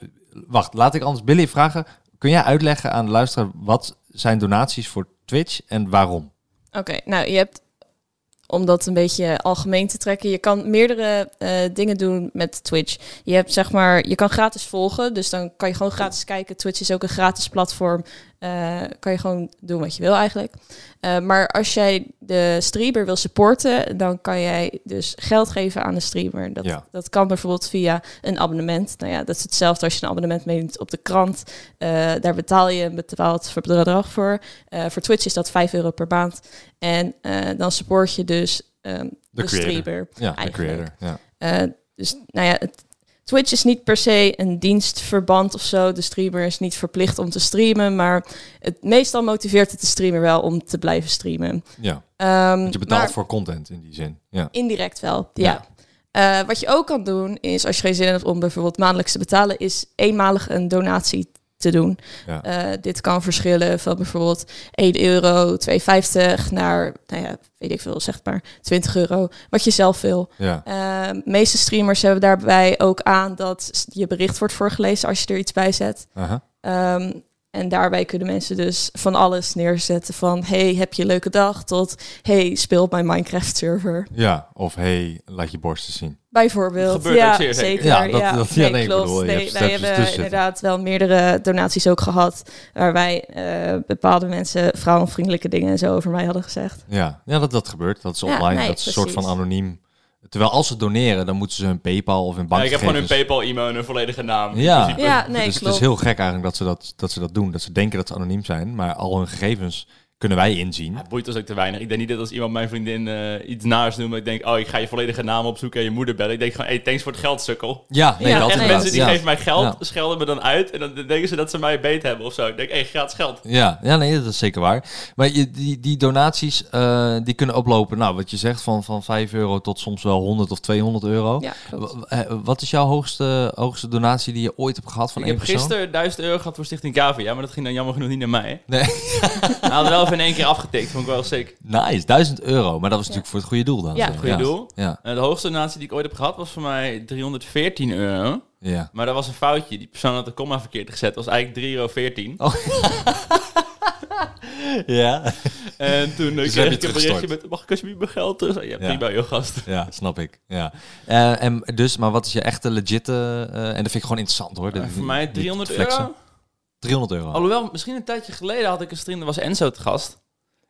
wacht, laat ik anders Billy vragen. Kun jij uitleggen aan de luisteraar, wat zijn donaties voor Twitch en waarom? Oké, nou je hebt, om dat een beetje algemeen te trekken, je kan meerdere eh, dingen doen met Twitch. Je hebt zeg maar, je kan gratis volgen, dus dan kan je gewoon gratis kijken. Twitch is ook een gratis platform. Eh, kan je gewoon doen wat je wil eigenlijk. Eh, maar als jij de streamer wil supporten, dan kan jij dus geld geven aan de streamer. Dat, Ja. dat kan bijvoorbeeld via een abonnement. Nou ja, dat is hetzelfde als je een abonnement meedoet op de krant. Eh, daar betaal je een bepaald bedrag voor. Voor Twitch is dat 5 euro per maand. En dan support je dus ehm, de, creator. streamer. Ja, de creator. Ja. Dus nou ja, het, Twitch is niet per se een dienstverband of zo. De streamer is niet verplicht om te streamen, maar het meestal motiveert het de streamer wel om te blijven streamen. ja. Ehm, Want je betaalt maar voor content in die zin. Ja. indirect wel, Ja. ja. Eh, wat je ook kan doen is, als je geen zin hebt om bijvoorbeeld maandelijks te betalen, is eenmalig een donatie te doen. Ja. Eh, dit kan verschillen van bijvoorbeeld 1 euro, 2,50 naar, nou ja, weet ik veel, zeg maar 20 euro, wat je zelf wil. ja. Uh, meeste streamers hebben daarbij ook aan dat je bericht wordt voorgelezen als je er iets bij zet. Ehm, en daarbij kunnen mensen dus van alles neerzetten van hey, heb je een leuke dag tot hey, speel op mijn Minecraft server. ja, of hey, laat je borsten zien. Bijvoorbeeld. Dat gebeurt ja, ook zeer zeker. Ja, Ja, dat- dat- ja, nee, nee, ik klopt. bedoel, je nee, hebt wij hebben tussen. inderdaad wel meerdere donaties ook gehad waar wij eh, bepaalde mensen vrouwenvriendelijke dingen en zo over mij hadden gezegd. Ja, ja dat, dat gebeurt. Dat is Ja, online. nee, dat is een soort van anoniem. Terwijl als ze doneren, dan moeten ze hun PayPal of hun Ja, bank ik heb gewoon een PayPal-e-mail en een volledige naam. in Ja. principe. Ja, nee, dus het is heel gek eigenlijk dat ze dat, dat ze dat doen. Dat ze denken dat ze anoniem zijn, maar al hun gegevens kunnen wij inzien. Ja, het boeit ons ook te weinig. Ik denk niet dat als iemand mijn vriendin eh, iets naars noemt, ik denk, oh, ik ga je volledige naam opzoeken en je moeder bellen. Ik denk gewoon, hey, thanks voor het geld, sukkel. Ja, nee, Ja, dat echt inderdaad. mensen die ja. geven mij geld, Ja. schelden me dan uit en dan denken ze dat ze mij beet hebben of zo. Ik denk, hey, gratis geld. Ja, ja, nee, dat is zeker waar. Maar je, die, die donaties, eh, die kunnen oplopen, nou, wat je zegt, van, van 5 euro tot soms wel 100 of 200 euro. Ja, klopt. W- eh, Wat is jouw hoogste, hoogste donatie die je ooit hebt gehad van ik één heb persoon? gisteren 1000 euro gehad voor Stichting Cavia, maar dat ging dan jammer genoeg niet naar mij. Nee. Wel in één keer afgetikt, vond ik wel sick. Nice, 1000 euro. Maar dat was natuurlijk voor het goede doel dan. Ja, zeg. Goeie doel. Ja, En de hoogste donatie die ik ooit heb gehad was voor mij 314 euro. ja. Maar dat was een foutje. Die persoon had de komma verkeerd gezet. Dat was eigenlijk 3,14 euro. Oh. ja. En toen Dus kreeg heb je ik een berichtje met, mag ik alsjeblieft mijn geld terug? Ja, Ja. prima joh, gast. Ja, snap ik. Ja. Eh, en dus, maar wat is je echte legit... eh, eh, en dat vind ik gewoon interessant hoor. Voor mij niet 300 flexen. euro. 300 euro. Alhoewel, misschien een tijdje geleden had ik een stream, daar was Enzo te gast.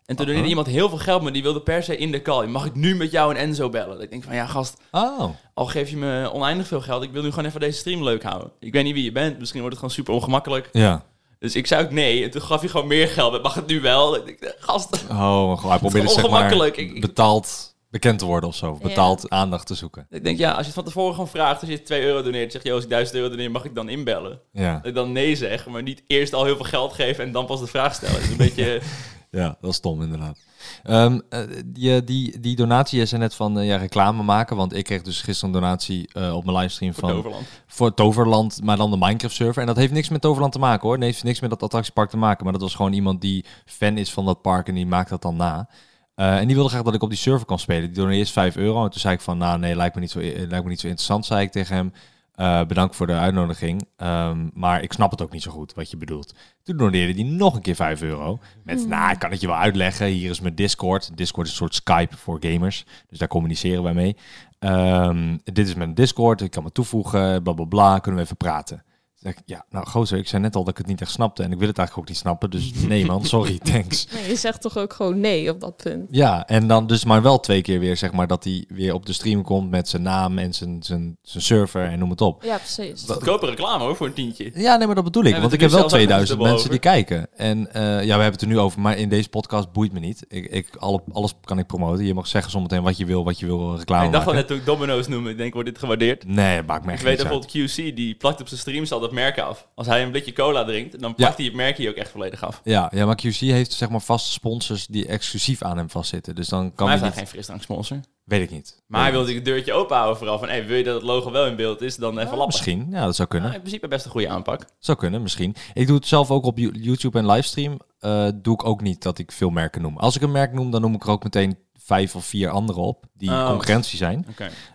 En toen doneerde iemand heel veel geld, maar die wilde per se in de call. Mag ik nu met jou en Enzo bellen? Ik denk van, ja gast, Oh, al geef je me oneindig veel geld, ik wil nu gewoon even deze stream leuk houden. Ik weet niet wie je bent, misschien wordt het gewoon super ongemakkelijk. ja. Dus ik zei ook nee, en toen gaf hij gewoon meer geld. Mag het nu wel? Ik gast, Oh, gewoon, hij probeert is zeg maar ongemakkelijk. Ik- ik- betaald bekend te worden of zo. Of Ja. betaald aandacht te zoeken. ik denk ja, als je het van tevoren gewoon vraagt, als je 2 euro doneert, zeg je, als ik 1000 euro doneer, mag ik dan inbellen? Ja, Dat ik dan nee zeg, maar niet eerst al heel veel geld geven en dan pas de vraag stellen. Dat is een beetje... ja dat is stom inderdaad. Ehm, eh, die, die, die donatie, je zei net van eh, ja, reclame maken. Want ik kreeg dus gisteren een donatie eh, op mijn livestream Voor van... Toverland. voor Toverland, maar dan de Minecraft server. En dat heeft niks met Toverland te maken hoor. Nee, heeft niks met dat attractiepark te maken. Maar dat was gewoon iemand die fan is van dat park en die maakt dat dan na. Eh, en die wilde graag dat ik op die server kon spelen. Die doneerde eerst 5 euro. En toen zei ik van, nou nee, lijkt me niet zo, eh, lijkt me niet zo interessant, zei ik tegen hem. Eh, bedankt voor de uitnodiging. Ehm, maar ik snap het ook niet zo goed wat je bedoelt. Toen doneerde hij nog een keer 5 euro. Met, nou, ik kan het je wel uitleggen. Hier is mijn Discord. Discord is een soort Skype voor gamers. Dus daar communiceren wij mee. Ehm, dit is mijn Discord. Ik kan me toevoegen. Bla bla bla. Kunnen we even praten? Ik, ja, nou gozer, ik zei net al dat ik het niet echt snapte. En ik wil het eigenlijk ook niet snappen. Dus nee man, sorry, thanks. Nee, je zegt toch ook gewoon nee op dat punt. Ja, en dan dus maar wel twee keer weer, zeg maar, dat hij weer op de stream komt met zijn naam en zijn, zijn, zijn server en noem het op. Ja, precies. Goedkope reclame hoor, voor een tientje. Ja, nee, maar dat bedoel ik. Ja, want ik heb wel nu zelfs 2000 ook mensen die kijken. En eh, ja, we hebben het er nu over, maar in deze podcast boeit me niet. Ik, ik, alle, alles kan ik promoten. Je mag zeggen zometeen wat je wil, wat je wil reclame ik dacht wel net toen ik Domino's noemde, ik denk, wordt dit gewaardeerd? Nee, maakt me Ik echt weet niet uit. bijvoorbeeld QC, die plakt op zijn streams dat merk af. Als hij een blikje cola drinkt, dan plakt hij het merk hier ook echt volledig af. Ja, ja, maar QC heeft zeg maar vaste sponsors die exclusief aan hem vastzitten. Dus dan kan Maar hij niet... geen frisdranksponsor. Weet ik niet. Maar hij wilde het deurtje open houden vooral van, hey, wil je dat het logo wel in beeld is, dan even. Ja, lappen. misschien. Ja, dat zou kunnen. Ja, in principe best een goede aanpak. Zou kunnen, misschien. Ik doe het zelf ook op You- YouTube en livestream. eh, doe ik ook niet dat ik veel merken noem. Als ik een merk noem, dan noem ik er ook meteen vijf of vier andere op die Oh. concurrentie zijn.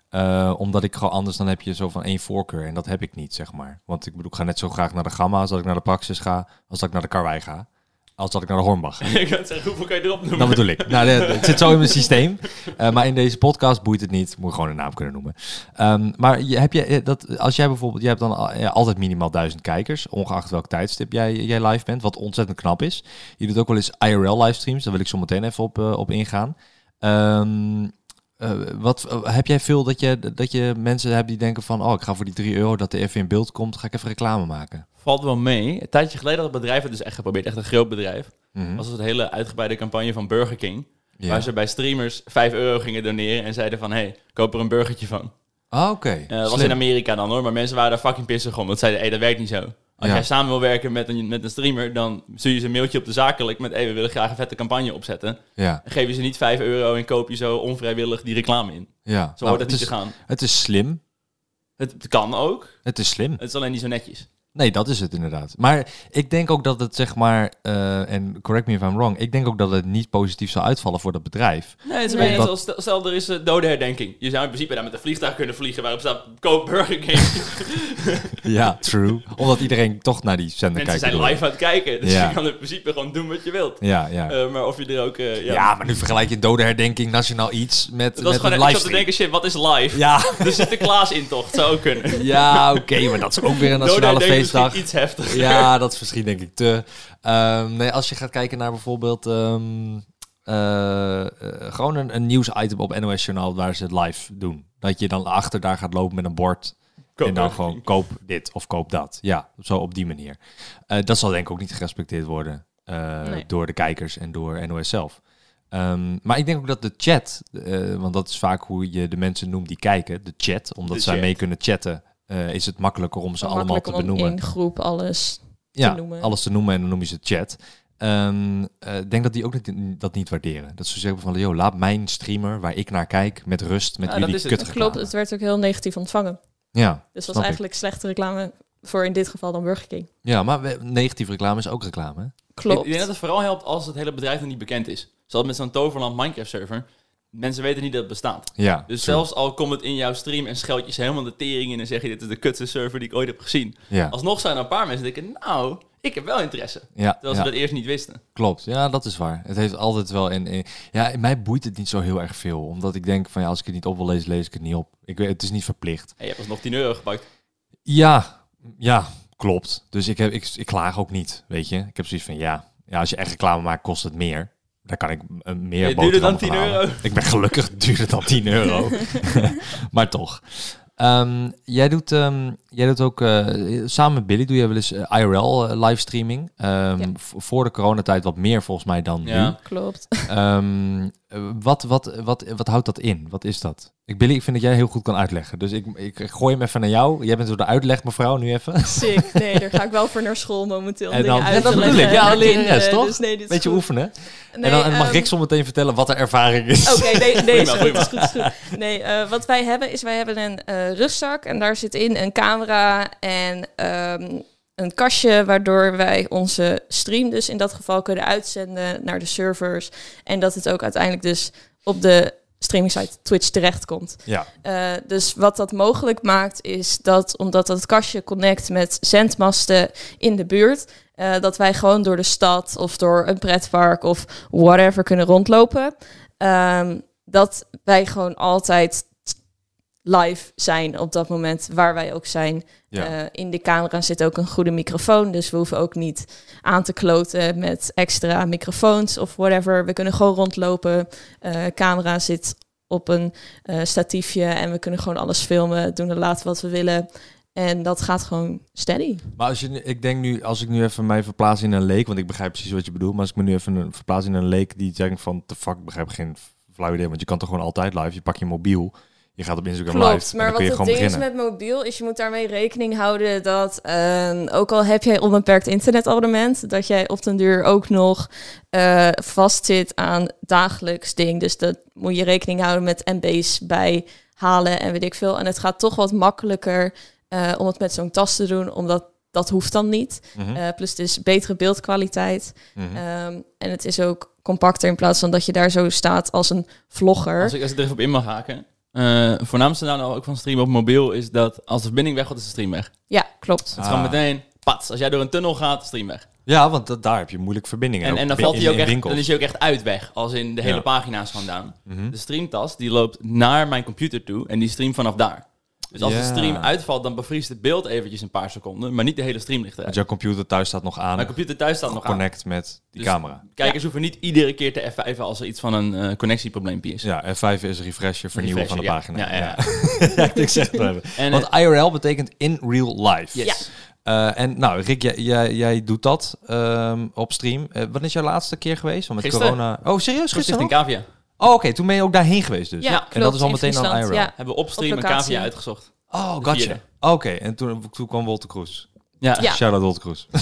Eh, omdat ik gewoon anders dan heb je zo van één voorkeur. En dat heb ik niet, zeg maar. Want ik bedoel, ik ga net zo graag naar de Gamma als dat ik naar de Praxis ga, als dat ik naar de Karwei ga. Als dat ik naar de Hornbach ga. ik kan zeggen, hoeveel kan je erop noemen? Dat bedoel ik. Nou, het zit zo in mijn systeem. Eh, maar in deze podcast boeit het niet. Moet je gewoon een naam kunnen noemen. Ehm, maar je, heb je eh, dat, als jij bijvoorbeeld, jij hebt dan al- ja, altijd minimaal duizend kijkers, ongeacht welk tijdstip jij, jij live bent, wat ontzettend knap is. Je doet ook wel eens IRL livestreams, daar wil ik zo meteen even op, op ingaan. Ehm, eh, wat, eh, heb jij veel dat je, dat je mensen hebt die denken van, oh, ik ga voor die 3 euro dat er even in beeld komt, ga ik even reclame maken? Valt wel mee. Een tijdje geleden had het bedrijf het dus echt geprobeerd, echt een groot bedrijf. Mhm. was het een hele uitgebreide campagne van Burger King. Ja. Waar ze bij streamers 5 euro gingen doneren en zeiden van... hey, koop er een burgertje van. Ah, oké. Eh, dat was in Amerika dan hoor, maar mensen waren daar fucking pissig om. Want zeiden, hey, dat werkt niet zo. Als Ja. jij samen wil werken met een, met een streamer, dan stuur je ze een mailtje op de zakelijk met... hey, we willen graag een vette campagne opzetten. Ja, Dan geef je ze niet 5 euro en koop je zo onvrijwillig die reclame in. Zo ja. Nou, het het, niet is, te gaan. het is slim. Het, het kan ook, Het is slim. het is alleen niet zo netjes. Nee, dat is het inderdaad. Maar ik denk ook dat het zeg maar, eh, en correct me if I'm wrong, ik denk ook dat het niet positief zal uitvallen voor dat bedrijf. Nee, het is een Nee. beetje zoals, stel, stel er is een dode herdenking. Je zou in principe daar met een vliegtuig kunnen vliegen waarop staat koop Burger King. Ja, true. Omdat iedereen toch naar die zender Mensen kijkt. zijn bedoel ik. live aan het kijken, dus Ja. je kan in principe gewoon doen wat je wilt. Ja, ja. Eh, maar of je er ook... eh, ja, ja. maar nu vergelijk je dode herdenking, nationaal iets met, dat met gewoon een ik zat te denken, shit, wat is live? Ja, De Sinterklaas-intocht zou ook kunnen. ja oké, maar dat is ook weer een nationale herdenking feestdag. iets heftiger. Ja, dat is misschien denk ik te. Ehm, nee, als je gaat kijken naar bijvoorbeeld ehm, eh, eh, gewoon een, een nieuwsitem op NOS Journaal waar ze het live doen. Dat je dan achter daar gaat lopen met een bord Koop en dan gewoon koop dit of koop dat. Ja, zo op die manier. Eh, dat zal denk ik ook niet gerespecteerd worden eh, Nee. door de kijkers en door NOS zelf. Ehm, maar ik denk ook dat de chat, eh, want dat is vaak hoe je de mensen noemt die kijken, de chat, omdat De zij chat. mee kunnen chatten, eh, is het makkelijker om ze allemaal te om benoemen in groep alles ja, noemen. alles te noemen en dan noem je ze chat. Ehm, eh, Ik denk dat die ook niet, dat niet waarderen. Dat ze zeggen van, joh, laat mijn streamer waar ik naar kijk met rust, met Ja, dat jullie is het. kut Dat klopt, het werd ook heel negatief ontvangen. Ja, Dus dat was ik. eigenlijk slechte reclame voor in dit geval dan Burger King. Ja, maar negatieve reclame is ook reclame. hè? Ik, Klopt. ik denk dat het vooral helpt als het hele bedrijf nog niet bekend is. Zoals met zo'n Toverland Minecraft server. Mensen weten niet dat het bestaat. Ja, Dus true. zelfs al komt het in jouw stream en scheld je ze helemaal de tering in en zeg je dit is de kutste server die ik ooit heb gezien. Ja, Alsnog zijn er een paar mensen die denken, nou, ik heb wel interesse. ja, Terwijl ja. ze dat eerst niet wisten. Klopt, ja, dat is waar. Het heeft altijd wel in, in- Ja, mij boeit het niet zo heel erg veel. Omdat ik denk van ja, als ik het niet op wil lezen, lees ik het niet op. Ik weet, het is niet verplicht. En je hebt alsnog 10 euro gepakt. Ja, ja, klopt. Dus ik, heb, ik, ik klaag ook niet, weet je. Ik heb zoiets van ja, ja, als je echt reclame maakt, kost het meer. Dan kan ik uh, meer Het duurder dan boterhammen 10 gaan halen. euro. Ik ben gelukkig duurder dan 10 euro. maar toch. Ehm, jij, doet, ehm, jij doet ook eh, samen met Billy doe je wel eens eh, IRL eh, livestreaming. Ehm, Ja. Voor de coronatijd wat meer volgens mij dan nu. Ja. Klopt. Ehm, eh, wat, wat, wat, wat houdt dat in? Wat is dat? Ik, Billy, ik vind dat jij heel goed kan uitleggen. Dus ik, ik gooi hem even naar jou. Jij bent zo de uitleg mevrouw nu even. Sick. Nee, daar ga ik wel voor naar school momenteel. om En dan- uit dat te bedoel leggen ik. Ja, aan lerares, kinderen. toch? Dus nee, dit is Beetje goed. oefenen. Nee, en dan, en mag ehm, Rick zo meteen vertellen wat de ervaring is. Oké, nee, nee, is goed, prima. is goed, is goed. Nee, eh, wat wij hebben is, wij hebben een eh, rugzak en daar zit in een camera en ehm, een kastje waardoor wij onze stream dus in dat geval kunnen uitzenden naar de servers en dat het ook uiteindelijk dus op de streaming site Twitch terechtkomt. Ja. Eh, dus wat dat mogelijk maakt is dat omdat dat kastje connect met zendmasten in de buurt, eh, dat wij gewoon door de stad of door een pretpark of whatever kunnen rondlopen. Ehm, dat wij gewoon altijd live zijn op dat moment waar wij ook zijn. Ja. Eh, in de camera zit ook een goede microfoon, dus we hoeven ook niet aan te kloten met extra microfoons of whatever. We kunnen gewoon rondlopen. Eh camera zit op een eh, statiefje en we kunnen gewoon alles filmen, doen en laten wat we willen. En dat gaat gewoon steady. Maar als je, ik denk nu, als ik nu even mij verplaats in een leek, want ik begrijp precies wat je bedoelt, maar als ik me nu even verplaats in een leek die denkt van, the fuck, ik begrijp geen flauw idee, want je kan toch gewoon altijd live, je pakt je mobiel, je gaat op Instagram live, Klopt, en maar dan wat je het ding beginnen. is met mobiel, is je moet daarmee rekening houden dat, eh, ook al heb jij onbeperkt internetabonnement, dat jij op den duur ook nog eh vastzit aan dagelijks ding. Dus dat moet je rekening houden met MB's bij halen en weet ik veel. En het gaat toch wat makkelijker eh, om het met zo'n tas te doen, omdat dat hoeft dan niet. Mhm, Eh, plus het is betere beeldkwaliteit. mhm. Ehm, en het is ook compacter in plaats van dat je daar zo staat als een vlogger. Als ik, als ik er even op in mag haken. Eh voornaamste nou ook van streamen op mobiel is dat als de verbinding weg gaat, is de stream weg. Ja, klopt. Het is gewoon Ah. meteen, pats. Als jij door een tunnel gaat, stream weg. Ja, want dat, daar heb je moeilijke verbindingen. En, ook en dan valt hij in- ook echt, dan is hij ook echt uit weg. Als in de hele Ja. pagina's gaan down. Mhm. De streamtas die loopt naar mijn computer toe en die streamt vanaf daar. Dus als Ja. de stream uitvalt, dan bevriest het beeld eventjes een paar seconden, maar niet de hele stream ligt Want eruit. jouw computer thuis staat nog aan, Mijn computer thuis staat nog aan. connect met die Dus- camera. Kijkers hoeven niet iedere keer te F5 als er iets van een eh, connectieprobleempje is. Ja, F5 is refreshen, vernieuwen van de pagina. ja. Ja, ja, Ja, ik zeg het wel even. En, Want IRL betekent in real life. Yes. Eh, en nou, Rick, jij, jij, jij doet dat ehm, op stream. Eh wat is jouw laatste keer geweest? Want met Gisteren. corona. Oh, serieus? Gisteren? Stichting nog? Cavia Oh, oké. Toen ben je ook daarheen geweest dus. Ja, en dat is al meteen dan IRL. ja. hebben we op stream Op een. Cavia uitgezocht. Oh, De gotcha. Oké, en toen, toen kwam Wolter Kroes. Ja. Ja. Shout-out Wolter Kroes.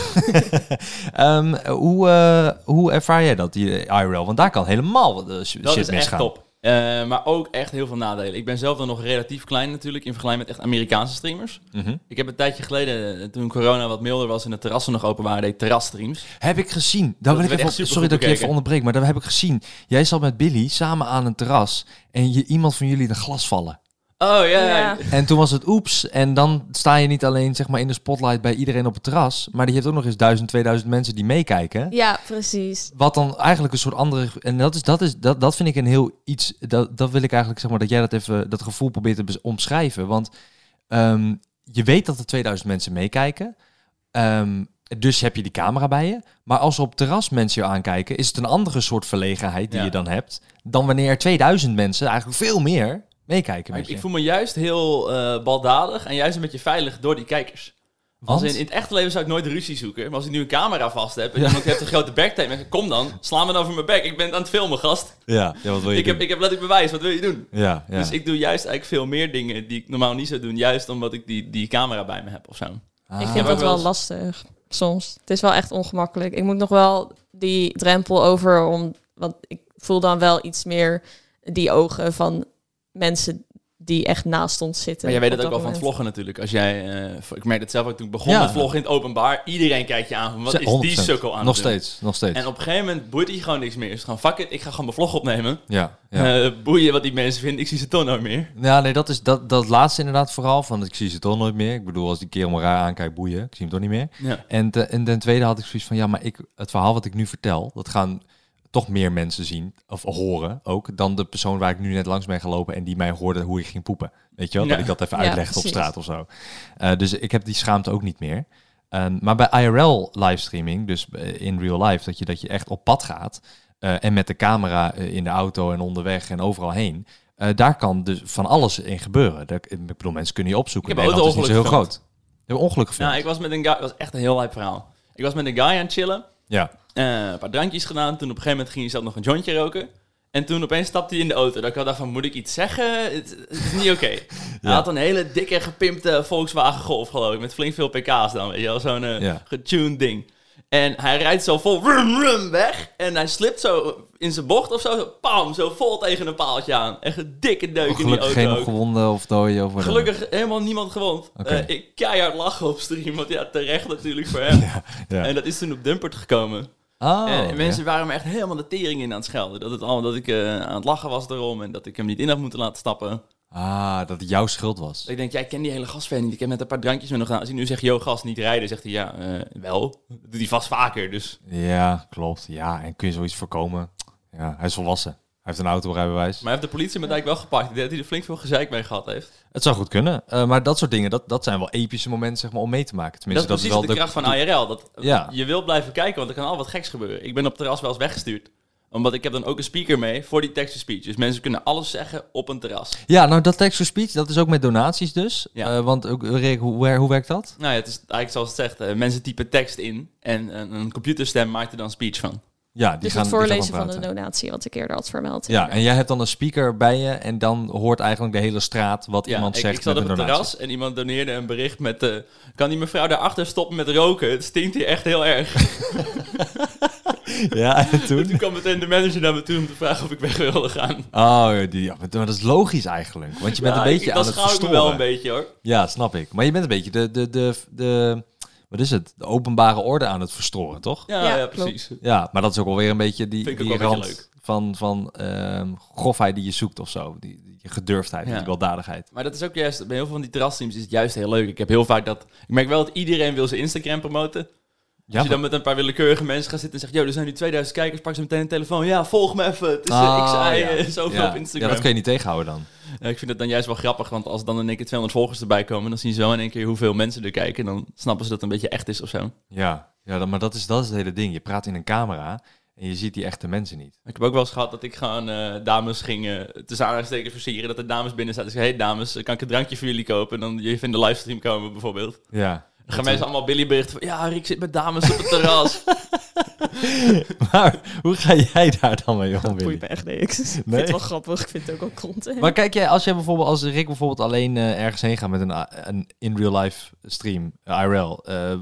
Ehm, hoe, eh, hoe ervaar jij dat, die IRL? Want daar kan helemaal eh, shit Dat is echt misgaan. top. Eh, maar ook echt heel veel nadelen. Ik ben zelf dan nog relatief klein natuurlijk in vergelijking met echt Amerikaanse streamers. Mhm. Ik heb een tijdje geleden, eh, toen corona wat milder was en de terrassen nog open waren, deed ik terrasstreams. Heb ik gezien. Daar wil ik even, sorry dat ik je even bekeken. onderbreek, maar dat heb ik gezien. Jij zat met Billy samen aan een terras en je, iemand van jullie de glas vallen. Oh ja. En toen was het oeps. En dan sta je niet alleen zeg maar, in de spotlight bij iedereen op het terras. Maar je hebt ook nog eens 1000, 2000 mensen die meekijken. Ja, precies. Wat dan eigenlijk een soort andere. En dat, is, dat, is, dat, dat vind ik een heel iets. Dat, dat wil ik eigenlijk zeg maar dat jij dat even. Dat gevoel probeert te omschrijven. Want ehm, je weet dat er 2000 mensen meekijken. Ehm, dus heb je die camera bij je. Maar als er op het terras mensen je aankijken, is het een andere soort verlegenheid die Ja. je dan hebt. Dan wanneer er 2000 mensen, eigenlijk veel meer, meekijken. Met ik, ik voel me juist heel eh, baldadig en juist een beetje veilig door die kijkers. Als Want? in, in het echte leven zou ik nooit ruzie zoeken. Maar als ik nu een camera vast heb en iemand heeft een grote backtape, ik, kom dan, sla me dan over mijn bek. Ik ben aan het filmen, gast. Ja, ja wat wil je Ik heb, ik heb letterlijk bewijs, wat wil je doen? Ja, ja. Dus ik doe juist eigenlijk veel meer dingen die ik normaal niet zou doen. Juist omdat ik die, die camera bij me heb of zo. Ah. Ik heb vind ook dat wel lastig soms. Het is wel echt ongemakkelijk. Ik moet nog wel die drempel over, om, want ik voel dan wel iets meer die ogen van mensen die echt naast ons zitten. Maar jij weet het ook wel van het vloggen natuurlijk. Als jij, eh, ik merk het zelf ook toen ik begon Ja. met vloggen in het openbaar. Iedereen kijkt je aan van wat is die 100%. sukkel aan Nog steeds, nog steeds. En op een gegeven moment boeit je gewoon niks meer. Dus gewoon fuck it, ik ga gewoon mijn vlog opnemen. ja, ja. Eh, boeien wat die mensen vinden, ik zie ze toch nooit meer. Ja, nee, dat is dat, dat laatste inderdaad vooral. Van ik zie ze toch nooit meer. Ik bedoel, als die kerel me raar aankijkt, boeien. Ik zie hem toch niet meer. Ja. En, te- en ten tweede had ik zoiets van, ja, maar ik, het verhaal wat ik nu vertel, dat gaan toch meer mensen zien of horen ook dan de persoon waar ik nu net langs ben gelopen en die mij hoorde hoe ik ging poepen. Weet je wel? Ja. Dat ik dat even Ja, uitlegde op straat of zo. Eh, dus ik heb die schaamte ook niet meer. Ehm, maar bij IRL livestreaming, dus eh, in real life, dat je, dat je echt op pad gaat eh, en met de camera in de auto en onderweg en overal heen. eh, daar kan dus van alles in gebeuren. Daar, ik bedoel, mensen kunnen je opzoeken. Ik heb Nederland is niet zo heel groot. We hebben ongeluk. Nou, ik was met een guy, dat was echt een heel lijp verhaal. Ik was met een guy aan het chillen. Ja. Eh, een paar drankjes gedaan. Toen op een gegeven moment ging hij zelf nog een jointje roken. En toen opeens stapte hij in de auto. Dat ik al dacht van, moet ik iets zeggen? Het, het is niet oké. Hij Ja. had een hele dikke, gepimpte Volkswagen Golf, geloof ik. Met flink veel pk's dan, weet je wel. Zo'n eh, Ja. getuned ding. En hij rijdt zo vol rum, rum, weg. En hij slipt zo in zijn bocht of zo. zo Pam, zo vol tegen een paaltje aan. Echt een dikke deuk in die auto geen ook. gewonden of dooien of. Gelukkig helemaal niemand gewond. Eh, ik keihard lachen op stream, want ja, terecht natuurlijk voor hem. Ja. En dat is toen op Dumpert gekomen. Oh, en ja. mensen waren me echt helemaal de tering in aan het schelden. Dat, het allemaal, dat ik eh, aan het lachen was erom en dat ik hem niet in had moeten laten stappen. Ah, dat het jouw schuld was. Ik denk, jij kent die hele gastfan niet. Ik heb net een paar drankjes met hem gedaan. Als hij nu zegt, yo gast, niet rijden, zegt hij, ja, eh, wel. Dat doet hij vast vaker, dus... Ja, klopt. Ja, en kun je zoiets voorkomen? Ja, hij is volwassen. Heeft een autorijbewijs. Maar heeft de politie met eigenlijk wel gepakt. Ik denk dat hij er flink veel gezeik mee gehad heeft. Het zou goed kunnen. Eh, maar dat soort dingen, dat, dat zijn wel epische momenten zeg maar, om mee te maken. Dat Tenminste, is precies de, kracht van IRL. Dat, Ja. Je wil blijven kijken, want er kan al wat geks gebeuren. Ik ben op het terras wel eens weggestuurd. Omdat ik heb dan ook een speaker mee voor die text-to-speech. Dus mensen kunnen alles zeggen op een terras. Ja, nou dat text-to-speech, dat is ook met donaties dus. Ja. Eh, want ook, Rick, hoe, hoe werkt dat? Nou ja, het is eigenlijk zoals het zegt. eh, mensen typen tekst in en een computerstem maakt er dan speech van. Ja, die Dus gaan, het die gaan voorlezen van de donatie, wat ik eerder had vermeld. Ja, en jij hebt dan een speaker bij je en dan hoort eigenlijk de hele straat wat Ja, iemand ik, zegt ik zat met op een het terras en iemand doneerde een bericht met... eh, kan die mevrouw daarachter stoppen met roken? Het stinkt hier echt heel erg. Ja, en toen? Toen kwam meteen de manager naar me toe om te vragen of ik weg wilde gaan. Oh, die, ja, maar dat is logisch eigenlijk. Want je bent Ja, een beetje ik, aan dat het schaam ik me verstoren. wel een beetje hoor. Ja, snap ik. Maar je bent een beetje de, de, de, de, wat is het? De openbare orde aan het verstoren, toch? Ja, Ja, precies. Ja, maar dat is ook alweer een beetje die, Vind rand van, van ehm, grofheid die je zoekt of zo. Die, die gedurfdheid, Ja. die weldadigheid. Maar dat is ook juist, bij heel veel van die terrasstreams is het juist heel leuk. Ik heb heel vaak dat, ik merk wel dat iedereen wil zijn Instagram promoten. Ja, Als je dan met een paar willekeurige mensen gaat zitten en zegt, yo, er zijn nu 2000 kijkers, pak ze meteen een telefoon. Ja, volg me even. Het is, eh, ik Ah, zei ja. eh, zoveel ja. op Instagram. Ja, dat kun je niet tegenhouden dan. Ja, ik vind het dan juist wel grappig, want als dan in één keer 200 volgers erbij komen, dan zien ze zo in één keer hoeveel mensen er kijken. Dan snappen ze dat het een beetje echt is of zo. Ja, ja dan, maar dat is, dat is het hele ding. Je praat in een camera en je ziet die echte mensen niet. Ik heb ook wel eens gehad dat ik gewoon eh, dames ging uh, tussen aanhalingstekens versieren. Dat er dames binnen zaten. Dus ik zei, hey dames, kan ik een drankje voor jullie kopen? En dan je in de livestream komen bijvoorbeeld. Ja. Dan gaan mensen allemaal Billy berichten van, ja, Rick zit met dames op het terras. maar hoe ga jij daar dan mee om, Willy? me echt niks. Ik vind het wel grappig. Ik vind het ook wel content. Maar kijk jij, als jij bijvoorbeeld, als Rick bijvoorbeeld alleen eh, ergens heen gaat met een, een in real life stream, eh, IRL, eh, eh,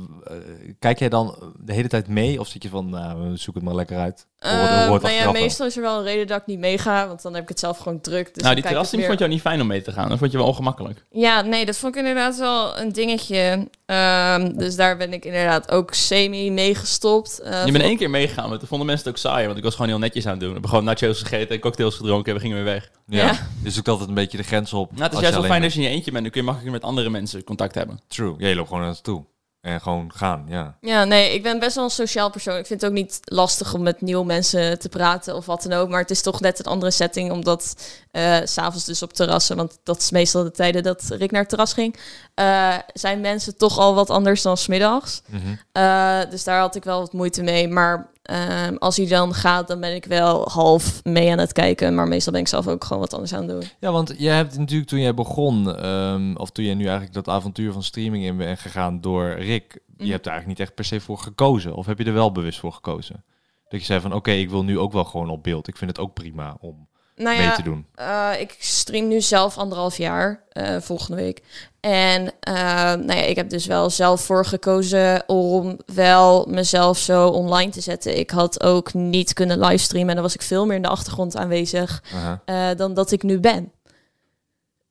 kijk jij dan de hele tijd mee of zit je van, nou, zoek het maar lekker uit? Hoor- hoor het Eh, nou ja, wel. meestal is er wel een reden dat ik niet meega, want dan heb ik het zelf gewoon druk. Dus nou, die meer- vond jou niet fijn om mee te gaan. Dat vond je wel ongemakkelijk. Ja, nee, dat vond ik inderdaad wel een dingetje. Ehm, dus daar ben ik inderdaad ook semi mee gestopt. Eh, je bent één keer meegegaan, maar toen vonden mensen het ook saai. Want ik was gewoon heel netjes aan het doen. We hebben gewoon nachos gegeten en cocktails gedronken en we gingen weer weg. Ja. Ja. Dus zoekt altijd een beetje de grens op. Nou, het is juist wel je fijn als je in je eentje bent. Dan kun je makkelijker met andere mensen contact hebben. True. Ja, je loopt gewoon naartoe. En gewoon gaan, ja. Ja, nee, ik ben best wel een sociaal persoon. Ik vind het ook niet lastig om met nieuwe mensen te praten of wat dan ook. Maar het is toch net een andere setting, omdat eh, s s'avonds dus op terrassen, want dat is meestal de tijden dat Rick naar het terras ging, eh, zijn mensen toch al wat anders dan smiddags. Mhm. Eh, dus daar had ik wel wat moeite mee. Maar ehm, als hij dan gaat, dan ben ik wel half mee aan het kijken. Maar meestal ben ik zelf ook gewoon wat anders aan het doen. Ja, want jij hebt natuurlijk toen jij begon, ehm, of toen jij nu eigenlijk dat avontuur van streaming in bent gegaan door Rick, je Mhm. hebt er eigenlijk niet echt per se voor gekozen. Of heb je er wel bewust voor gekozen? Dat je zei van, oké, ik wil nu ook wel gewoon op beeld. Ik vind het ook prima om Nou mee te doen. eh, ik stream nu zelf anderhalf jaar, eh, volgende week. En eh, nou ja, ik heb dus wel zelf voor gekozen om wel mezelf zo online te zetten. Ik had ook niet kunnen livestreamen en dan was ik veel meer in de achtergrond aanwezig eh, dan dat ik nu ben.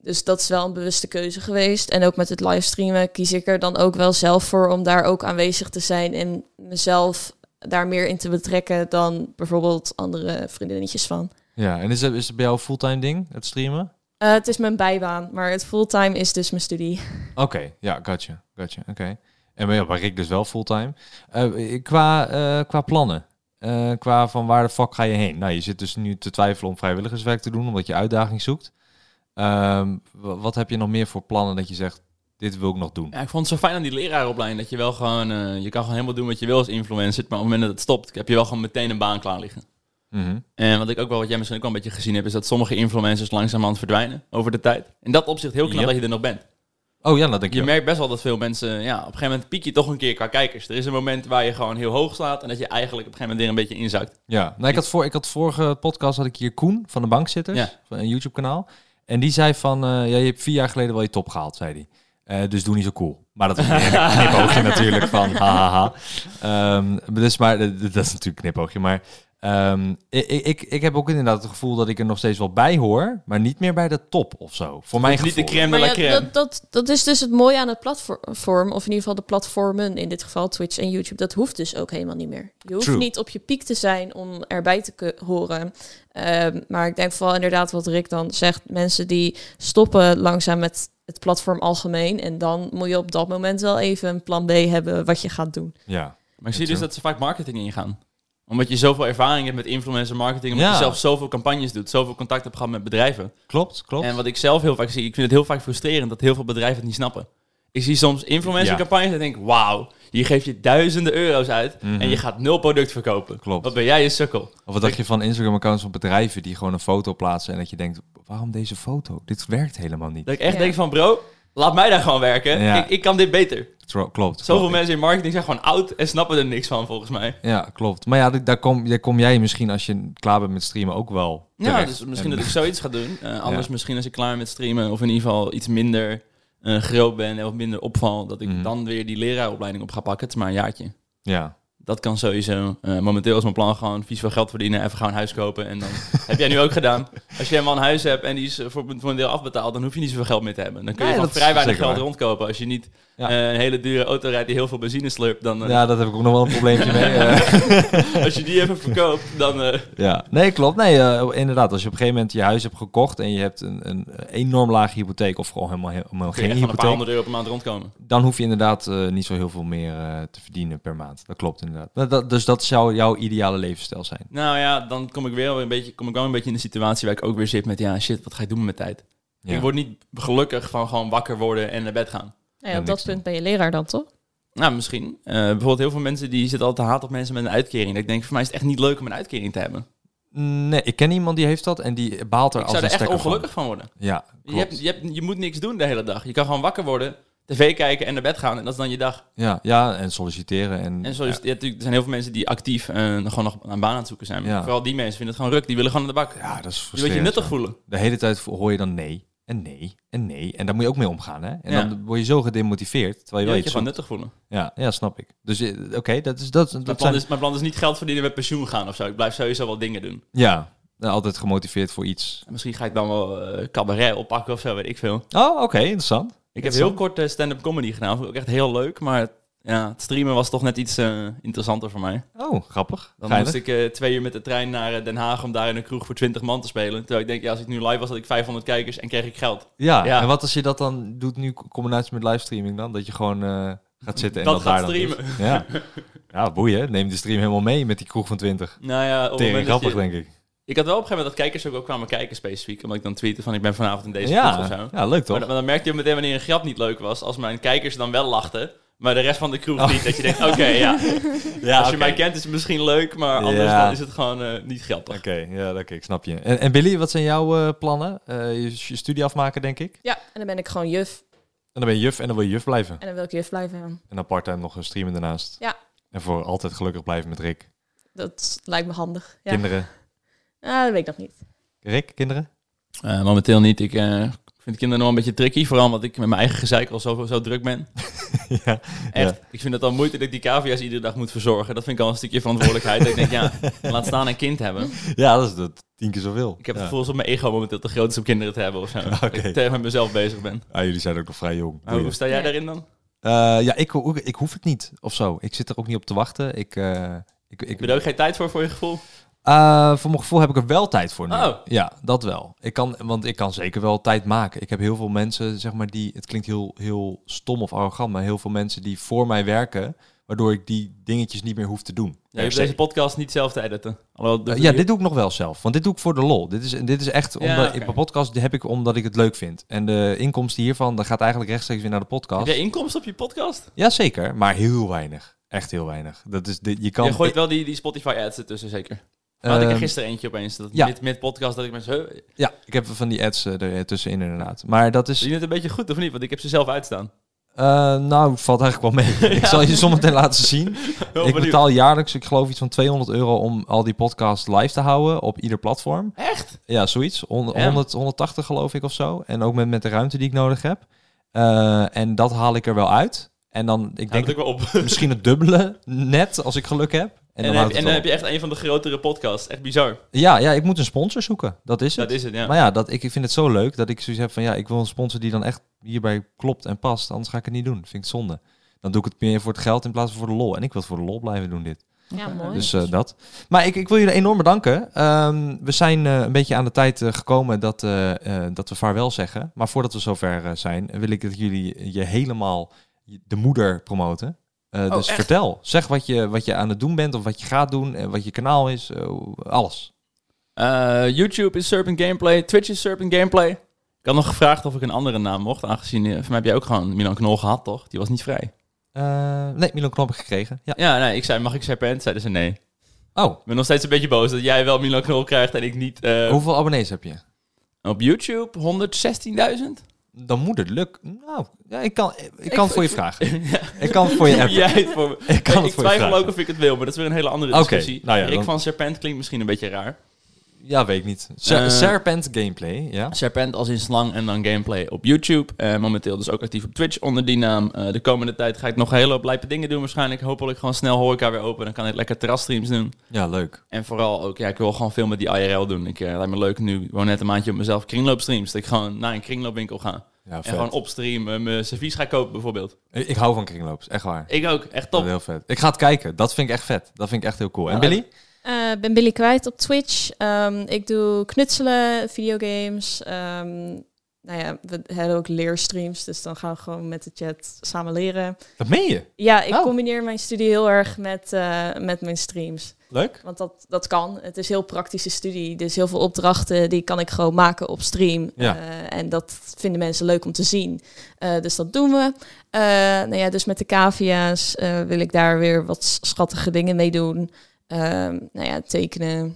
Dus dat is wel een bewuste keuze geweest. En ook met het livestreamen kies ik er dan ook wel zelf voor om daar ook aanwezig te zijn en mezelf daar meer in te betrekken dan bijvoorbeeld andere vriendinnetjes van. Ja, en is het, is het bij jou een fulltime ding, het streamen? Uh, het is mijn bijbaan, maar het fulltime is dus mijn studie. Oké, ja, gotcha, gotcha, oké. En ja, bij Rick dus wel fulltime. Uh, qua, uh, qua plannen, uh, qua van waar de fuck ga je heen? Nou, je zit dus nu te twijfelen om vrijwilligerswerk te doen, omdat je uitdaging zoekt. Um, wat heb je nog meer voor plannen dat je zegt, dit wil ik nog doen? Ja, ik vond het zo fijn aan die leraaropleiding, dat je wel gewoon, uh, je kan gewoon helemaal doen wat je wil als influencer, maar op het moment dat het stopt, heb je wel gewoon meteen een baan klaar liggen. Mm -hmm. En wat ik ook wel, wat jij misschien ook wel een beetje gezien hebt, is dat sommige influencers langzamerhand verdwijnen over de tijd. In dat opzicht heel knap yep. dat je er nog bent. Oh ja, dat denk je. Je merkt best wel dat veel mensen, ja, op een gegeven moment piek je toch een keer qua kijkers. Er is een moment waar je gewoon heel hoog slaat en dat je eigenlijk op een gegeven moment weer een beetje inzakt. Ja, nou, ik had voor, ik had vorige podcast had ik hier Koen van de Bankzitters, ja. van een YouTube kanaal. En die zei van, uh, ja, je hebt vier jaar geleden wel je top gehaald, zei hij. Uh, dus doe niet zo cool. Maar dat is een knipoogje natuurlijk van hahaha. Um, dus maar, dat is natuurlijk een knipoogje. Maar um, ik, ik, ik heb ook inderdaad het gevoel dat ik er nog steeds wel bij hoor. Maar niet meer bij de top of zo. Voor mij Niet de crème de la crème. Ja, dat, dat, dat is dus het mooie aan het platform. Of in ieder geval de platformen. In dit geval Twitch en YouTube. Dat hoeft dus ook helemaal niet meer. Je hoeft True. niet op je piek te zijn om erbij te horen. Um, maar ik denk vooral inderdaad wat Rick dan zegt. Mensen die stoppen langzaam met het platform algemeen. En dan moet je op dat moment wel even een plan B hebben wat je gaat doen. Ja. Maar ik zie dus dat ze vaak marketing ingaan. Omdat je zoveel ervaring hebt met influencer marketing. Omdat ja. je zelf zoveel campagnes doet. Zoveel contact hebt gehad met bedrijven. Klopt, klopt. En wat ik zelf heel vaak zie. Ik vind het heel vaak frustrerend dat heel veel bedrijven het niet snappen. Ik zie soms influencer campagnes en denk wauw. Hier geef je duizenden euro's uit mm -hmm. en je gaat nul product verkopen. Klopt. Wat ben jij een sukkel? Of wat dacht je van Instagram-accounts van bedrijven die gewoon een foto plaatsen en dat je denkt, waarom deze foto? Dit werkt helemaal niet. Dat ik echt ja. denk van bro, laat mij daar gewoon werken. Ja. Ik, ik, kan dit beter. Klopt. Zoveel klopt. mensen in marketing zijn gewoon oud en snappen er niks van volgens mij. Ja, klopt. Maar ja, daar kom, daar kom jij misschien als je klaar bent met streamen ook wel Ja, dus misschien en, dat ik zoiets ga doen. Uh, anders ja. misschien als ik klaar ben met streamen of in ieder geval iets minder uh, groot ben en wat minder opval, dat ik mm. dan weer die leraaropleiding op ga pakken. Het is maar een jaartje. Ja. Dat kan sowieso. Uh, momenteel is mijn plan gewoon vies veel geld verdienen, even gaan een huis kopen. En dan heb jij nu ook gedaan. Als je helemaal een huis hebt en die is voor, voor een deel afbetaald, dan hoef je niet zoveel geld meer te hebben. Dan kun je nee, vrij weinig geld waar. rondkopen. Als je niet ja. uh, een hele dure auto rijdt die heel veel benzine slurpt, dan... Uh, ja, dat heb ik ook nog wel een probleempje mee. als je die even verkoopt, dan... Ja, nee, klopt. Nee, inderdaad. Als je op een gegeven moment je huis hebt gekocht en je hebt een, een enorm lage hypotheek of gewoon helemaal, helemaal geen hypotheek. een paar honderd euro per maand rondkomen. Dan hoef je inderdaad niet zo heel veel meer te verdienen per maand. Dat klopt inderdaad. Dat, dat, dus dat zou jouw ideale levensstijl zijn? Nou ja, dan kom ik weer een beetje, kom ik wel een beetje in de situatie waar ik ook weer zit met ja, shit, wat ga ik doen met mijn tijd? Ja. Ik word niet gelukkig van gewoon wakker worden en naar bed gaan. Ja op dat punt ben je leraar dan toch? Nou, misschien. Uh, bijvoorbeeld heel veel mensen die zitten altijd te haat op mensen met een uitkering. Dat ik denk, voor mij is het echt niet leuk om een uitkering te hebben. Nee, ik ken iemand die heeft dat en die baalt er ik als zou een er echt ongelukkig van, van worden. Ja, je, hebt, je, hebt, je moet niks doen de hele dag. Je kan gewoon wakker worden, tv kijken en naar bed gaan. En dat is dan je dag. Ja, ja en solliciteren. En, en solliciteren. Ja. er zijn heel veel mensen die actief uh, gewoon nog een baan aan het zoeken zijn. Ja. vooral die mensen vinden het gewoon ruk. Die willen gewoon aan de bak. Ja, dat is Je wil je nuttig voelen. De hele tijd hoor je dan nee. En nee, en nee. En daar moet je ook mee omgaan, hè? En dan word je zo gedemotiveerd, terwijl je weet... je gewoon nuttig voelen. Ja, ja, snap ik. Dus oké, okay, dat is... Dat, dat mijn, plan is, mijn plan is niet geld verdienen met pensioen gaan of zo. Ik blijf sowieso wel dingen doen. Ja, altijd gemotiveerd voor iets. En misschien ga ik dan wel uh, cabaret oppakken of zo, weet ik veel. Oh, oké, okay, interessant. Ik heb heel kort uh, stand-up comedy gedaan. Vond ik ook echt heel leuk, maar ja, het streamen was toch net iets uh, interessanter voor mij. Oh, grappig. Dan Geilig. moest ik uh, twee uur met de trein naar Den Haag om daar in een kroeg voor 20 man te spelen. Terwijl ik denk, ja, als ik nu live was, had ik 500 kijkers en kreeg ik geld. Ja, ja. en wat als je dat dan doet nu combinatie met livestreaming dan? Dat je gewoon uh, gaat zitten en dat, dat gaat daar streamen. Dan ja. ja, boeien. Neem de stream helemaal mee met die kroeg van 20. Nou ja, op grappig, je, denk ik. Ik had wel op een gegeven moment dat kijkers ook, ook kwamen kijken specifiek. Omdat ik dan tweette van ik ben vanavond in deze ja, of zo. Ja, leuk toch? Maar, maar dan merkte je meteen wanneer een grap niet leuk was. Als mijn kijkers dan wel lachten. Maar de rest van de kroeg oh. niet. Dat je denkt, oké, okay, ja. ja. Als je okay. mij kent is het misschien leuk, maar anders ja. dan is het gewoon uh, niet grappig. Oké, okay, ja, oké, ik snap je. En, en, Billy, wat zijn jouw uh, plannen? Uh, je, je, studie afmaken, denk ik? Ja, en dan ben ik gewoon juf. En dan ben je juf en dan wil je juf blijven? En dan wil ik juf blijven, ja. En dan part-time nog een streamen daarnaast? Ja. En voor altijd gelukkig blijven met Rick? Dat lijkt me handig, ja. Kinderen? Ah, dat weet ik nog niet. Rick, kinderen? Uh, momenteel niet. Ik uh, vind kinderen nog een beetje tricky. Vooral omdat ik met mijn eigen gezeik al zo, zo druk ben. ja. Echt. Ik vind het al moeite dat ik die cavia's iedere dag moet verzorgen. Dat vind ik al een stukje verantwoordelijkheid. dat ik denk, ja, laat staan een kind hebben. Ja, dat is dat tien keer zoveel. Ik heb ja. het gevoel alsof mijn ego momenteel te groot is om kinderen te hebben of zo. Dat ik tegen met mezelf bezig ben. Ah, jullie zijn ook nog vrij jong. Maar hoe sta jij Ja. daarin dan? Eh, ja, ik, ik hoef het niet of zo. Ik zit er ook niet op te wachten. Ik, eh, ik, ik, Heb je er ook geen tijd voor, voor je gevoel? Eh, voor mijn gevoel heb ik er wel tijd voor nu. Oh. Ja, dat wel. Ik kan, want ik kan zeker wel tijd maken. Ik heb heel veel mensen, zeg maar, die... Het klinkt heel, heel stom of arrogant, maar heel veel mensen die voor mij werken... waardoor ik die dingetjes niet meer hoef te doen. Ja, je deze podcast niet zelf te editen. Eh, ja, dit doe ik nog wel zelf. Want dit doe ik voor de lol. Dit is, dit is echt... Ja, Omdat, ik, Mijn podcast heb ik omdat ik het leuk vind. En de inkomsten hiervan, dat gaat eigenlijk rechtstreeks weer naar de podcast. Heb inkomsten op je podcast? Ja, zeker. Maar heel weinig. Echt heel weinig. Dat is, dit, je kan... je gooit wel die, die Spotify ads ertussen, zeker? Maar had ik er Ehm, gisteren eentje opeens. Dat ja. met, met podcast dat ik mensen... Huh, Ja, ik heb van die ads eh, er tussenin inderdaad. Maar dat is... je het een beetje goed of niet? Want ik heb ze zelf uitstaan. Eh, nou, valt eigenlijk wel mee. Ik zal je zometeen laten zien. Ik betaal jaarlijks, ik geloof iets van 200 euro om al die podcasts live te houden op ieder platform. Echt? Ja, zoiets. Hon- Ja. 100, 180 geloof ik of zo. En ook met, met de ruimte die ik nodig heb. Eh, en dat haal ik er wel uit. En dan, ik denk ik wel op. misschien het dubbele net, als ik geluk heb. En, En, dan heb, en dan heb je echt een van de grotere podcasts. Echt bizar. Ja, ja, ik moet een sponsor zoeken. Dat is het. Dat is het, ja. Maar ja, dat, ik vind het zo leuk dat ik zoiets heb van... ja, ik wil een sponsor die dan echt hierbij klopt en past. Anders ga ik het niet doen. Vind ik zonde. Dan doe ik het meer voor het geld in plaats van voor de lol. En ik wil het voor de lol blijven doen, dit. Ja, mooi. Dus eh, dat. Maar ik, ik wil jullie enorm bedanken. Ehm, we zijn eh, een beetje aan de tijd eh, gekomen dat, eh, eh, dat we vaarwel zeggen. Maar voordat we zover zijn, wil ik dat jullie je helemaal de moeder promoten. Eh, dus echt? vertel. Zeg wat je, wat je aan het doen bent of wat je gaat doen. En wat je kanaal is. eh, alles. Eh, YouTube is Serpent Gameplay. Twitch is Serpent Gameplay. Ik had nog gevraagd of ik een andere naam mocht. Aangezien, voor mij heb jij ook gewoon Milan Knol gehad, toch? Die was niet vrij. Eh, nee, Milan Knop heb ik gekregen. Ja. Ja, nee, ik zei, mag ik Serpent? Zeiden ze nee. Oh, Ik ben nog steeds een beetje boos dat jij wel Milan Knol krijgt en ik niet. eh, hoeveel abonnees heb je? Op YouTube 116.000? Dan moet het lukken. Nou, ja, ik kan, ik Ik- kan het voor je vragen. Ik kan het voor je appen. jij het voor me? Ik kan ik het voor je twijfel ook of ik het wil, maar dat is weer een hele andere discussie. nou ja, Rick dan- van Serpent klinkt misschien een beetje raar. Ja, weet ik niet. Ser- Eh, Serpent gameplay, ja. Serpent als in slang en dan gameplay op YouTube. Eh, momenteel dus ook actief op Twitch onder die naam. Eh, de komende tijd ga ik nog een hele hoop lijpe dingen doen waarschijnlijk. Hopelijk gewoon snel horeca weer open. Dan kan ik lekker terrasstreams doen. Ja, leuk. En vooral ook, ja, ik wil gewoon veel met die IRL doen. Ik lijkt me leuk nu, gewoon net een maandje op mezelf kringloopstreams. Dat ik gewoon naar een kringloopwinkel ga. Ja, En gewoon op stream eh, mijn servies ga kopen bijvoorbeeld. Ik ik hou van kringloops, echt waar. Ik ook, echt top. heel vet. Ik ga het kijken. Dat vind ik echt vet. Dat vind ik echt heel cool. En Ja, Billy? Eh, ben Billy Kwijt op Twitch. Ehm, ik doe knutselen, videogames. Ehm, nou ja, we hebben ook leerstreams, dus dan gaan we gewoon met de chat samen leren. Dat meen je? Ja, ik Oh. combineer mijn studie heel erg met, eh, met mijn streams. Leuk. Want dat, dat kan. Het is heel praktische studie. Dus heel veel opdrachten die kan ik gewoon maken op stream. Ja. Eh, en dat vinden mensen leuk om te zien. Dus dat doen we. Nou ja, dus met de cavia's wil ik daar weer wat schattige dingen mee doen. Ehm, nou ja, tekenen.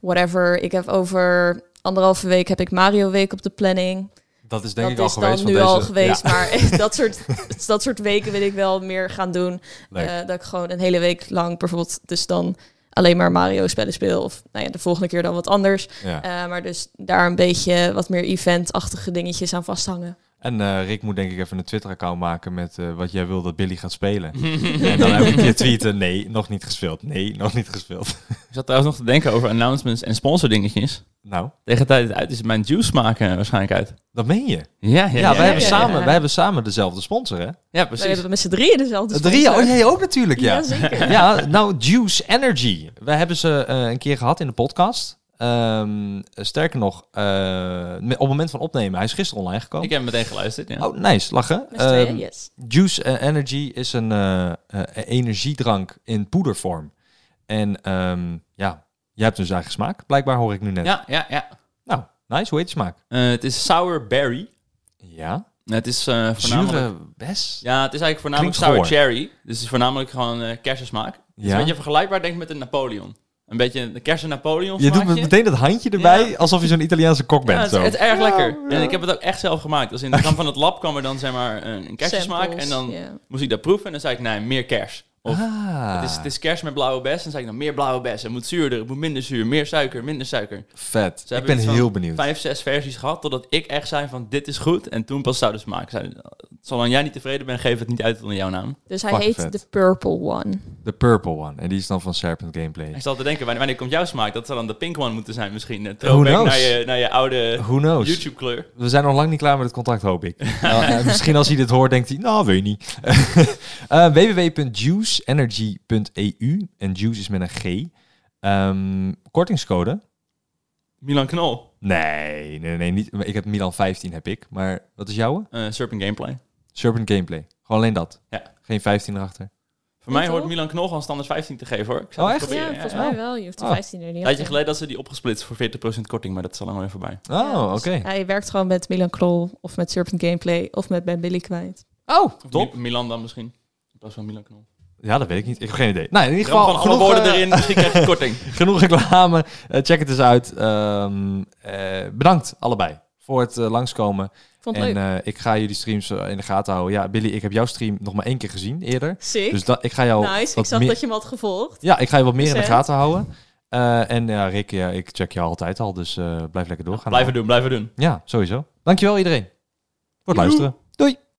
Whatever. Ik heb over anderhalve week heb ik Mario Week op de planning. Dat is denk dat ik al is geweest. dan van nu al geweest. Ja. Maar dat soort, dat soort weken wil ik wel meer gaan doen. Eh, dat ik gewoon een hele week lang bijvoorbeeld dus dan alleen maar Mario spellen speel. Of nou ja, de volgende keer dan wat anders. ja. Eh, maar dus daar een beetje wat meer event-achtige dingetjes aan vasthangen. En eh, Rick moet denk ik even een Twitter-account maken met eh, wat jij wil dat Billy gaat spelen. en dan elke keer tweeten, nee, nog niet gespeeld. Nee, nog niet gespeeld. Ik zat trouwens nog te denken over announcements en sponsordingetjes. nou, Tegen de tijd het uit is mijn juice maken waarschijnlijk uit. dat meen je. Ja, ja, Ja, ja. wij, hebben ja, samen, ja. wij hebben samen dezelfde sponsor, hè? Ja, We precies. hebben met z'n drieën dezelfde sponsor. oh jij ook natuurlijk, ja. Ja, zeker. Ja, nou, Juice Energy. We hebben ze eh, een keer gehad in de podcast. Ehm, sterker nog, eh, op het moment van opnemen, hij is gisteren online gekomen. Ik heb meteen geluisterd, ja. Oh, nice, lachen. Ehm, yes. Juice Energy is een eh, eh, energiedrank in poedervorm. En ehm, ja, jij hebt dus eigen smaak, blijkbaar hoor ik nu net. Ja, ja, ja. Nou, nice, hoe heet de smaak? Eh, het is sour berry. Ja, Het is eh voornamelijk... zure bes. Ja, het is eigenlijk voornamelijk Klinkt sour cherry. Dus het is voornamelijk gewoon kersensmaak. Het is Ja. een beetje vergelijkbaar denk ik met een Napoleon. Een beetje de kersen Napoleon Je doet meteen dat handje erbij, Ja. alsof je zo'n Italiaanse kok bent. Ja, het, zo. het is erg lekker. Ja. En ik heb het ook echt zelf gemaakt. Dus in de kwam van het lab kwam er dan zeg maar een, een En dan moest ik dat proeven. En dan zei ik, nee, meer kers. Of ah, het, is, het is kerst met blauwe bessen. Dan zeg ik dan meer blauwe bessen. Het moet zuurder, het moet minder zuur. Meer suiker, minder suiker. vet. Ze Ik ben heel benieuwd. Vijf, zes versies gehad, totdat ik echt zei van dit is goed. En toen pas zouden ze maken. Zeiden, zolang jij niet tevreden bent, geef het niet uit onder jouw naam. Dus hij heet vet. de Purple One. De purple one. En die is dan van Serpent Gameplay. Ik zat te denken, wanneer, wanneer komt jouw smaak? Dat zou dan de pink one moeten zijn misschien. Uh, throwback knows? naar je, naar je oude Who knows? YouTube kleur. We zijn nog lang niet klaar met het contract, hoop ik. Nou, eh, misschien als hij dit hoort, denkt hij, nou, weet je niet. Eh www.juiceenergy.eu. En juice is met een G. Ehm, kortingscode? Milan Knol, Nee, nee, nee, niet. Ik heb Milan 15 heb ik. Maar wat is jouw? uh, Serpent Gameplay. Serpent Gameplay. Gewoon alleen dat. Ja. Geen 15 erachter. Voor mij hoort? Milan Knol gewoon standaard 15 te geven hoor. Ik zou Oh, het echt? Ja, volgens ja. mij wel. Je hoeft de Oh. 15 er niet Een af tijdje te- geleden dat ze die opgesplitst voor 40% korting, maar dat is al lang weer voorbij. Oh, Ja, oké. dus Hij werkt gewoon met Milan Krol of met Serpent Gameplay of met Ben Billy kwijt. Oh, top. Mi- Milan dan misschien. In plaats van Milan Knol. Ja, dat weet ik niet. Ik heb geen idee. Nou, in ieder Gewoon geval alle woorden eh, erin, misschien krijg je korting. genoeg reclame. Eh, check het eens uit. Ehm, eh, bedankt allebei voor het eh, langskomen. Ik vond het En leuk. eh, ik ga jullie streams eh, in de gaten houden. Ja, Billy, ik heb jouw stream nog maar één keer gezien eerder. Sick. Dus dat, ik ga jou nice. Ik zag meer... dat je hem had gevolgd. Ja, ik ga je wat meer in de gaten houden. Eh, en ja, Rick, ja, ik check jou altijd al, dus eh, blijf lekker doorgaan. Blijven doen, blijven doen. Ja, sowieso. Dankjewel iedereen voor het luisteren. Doei!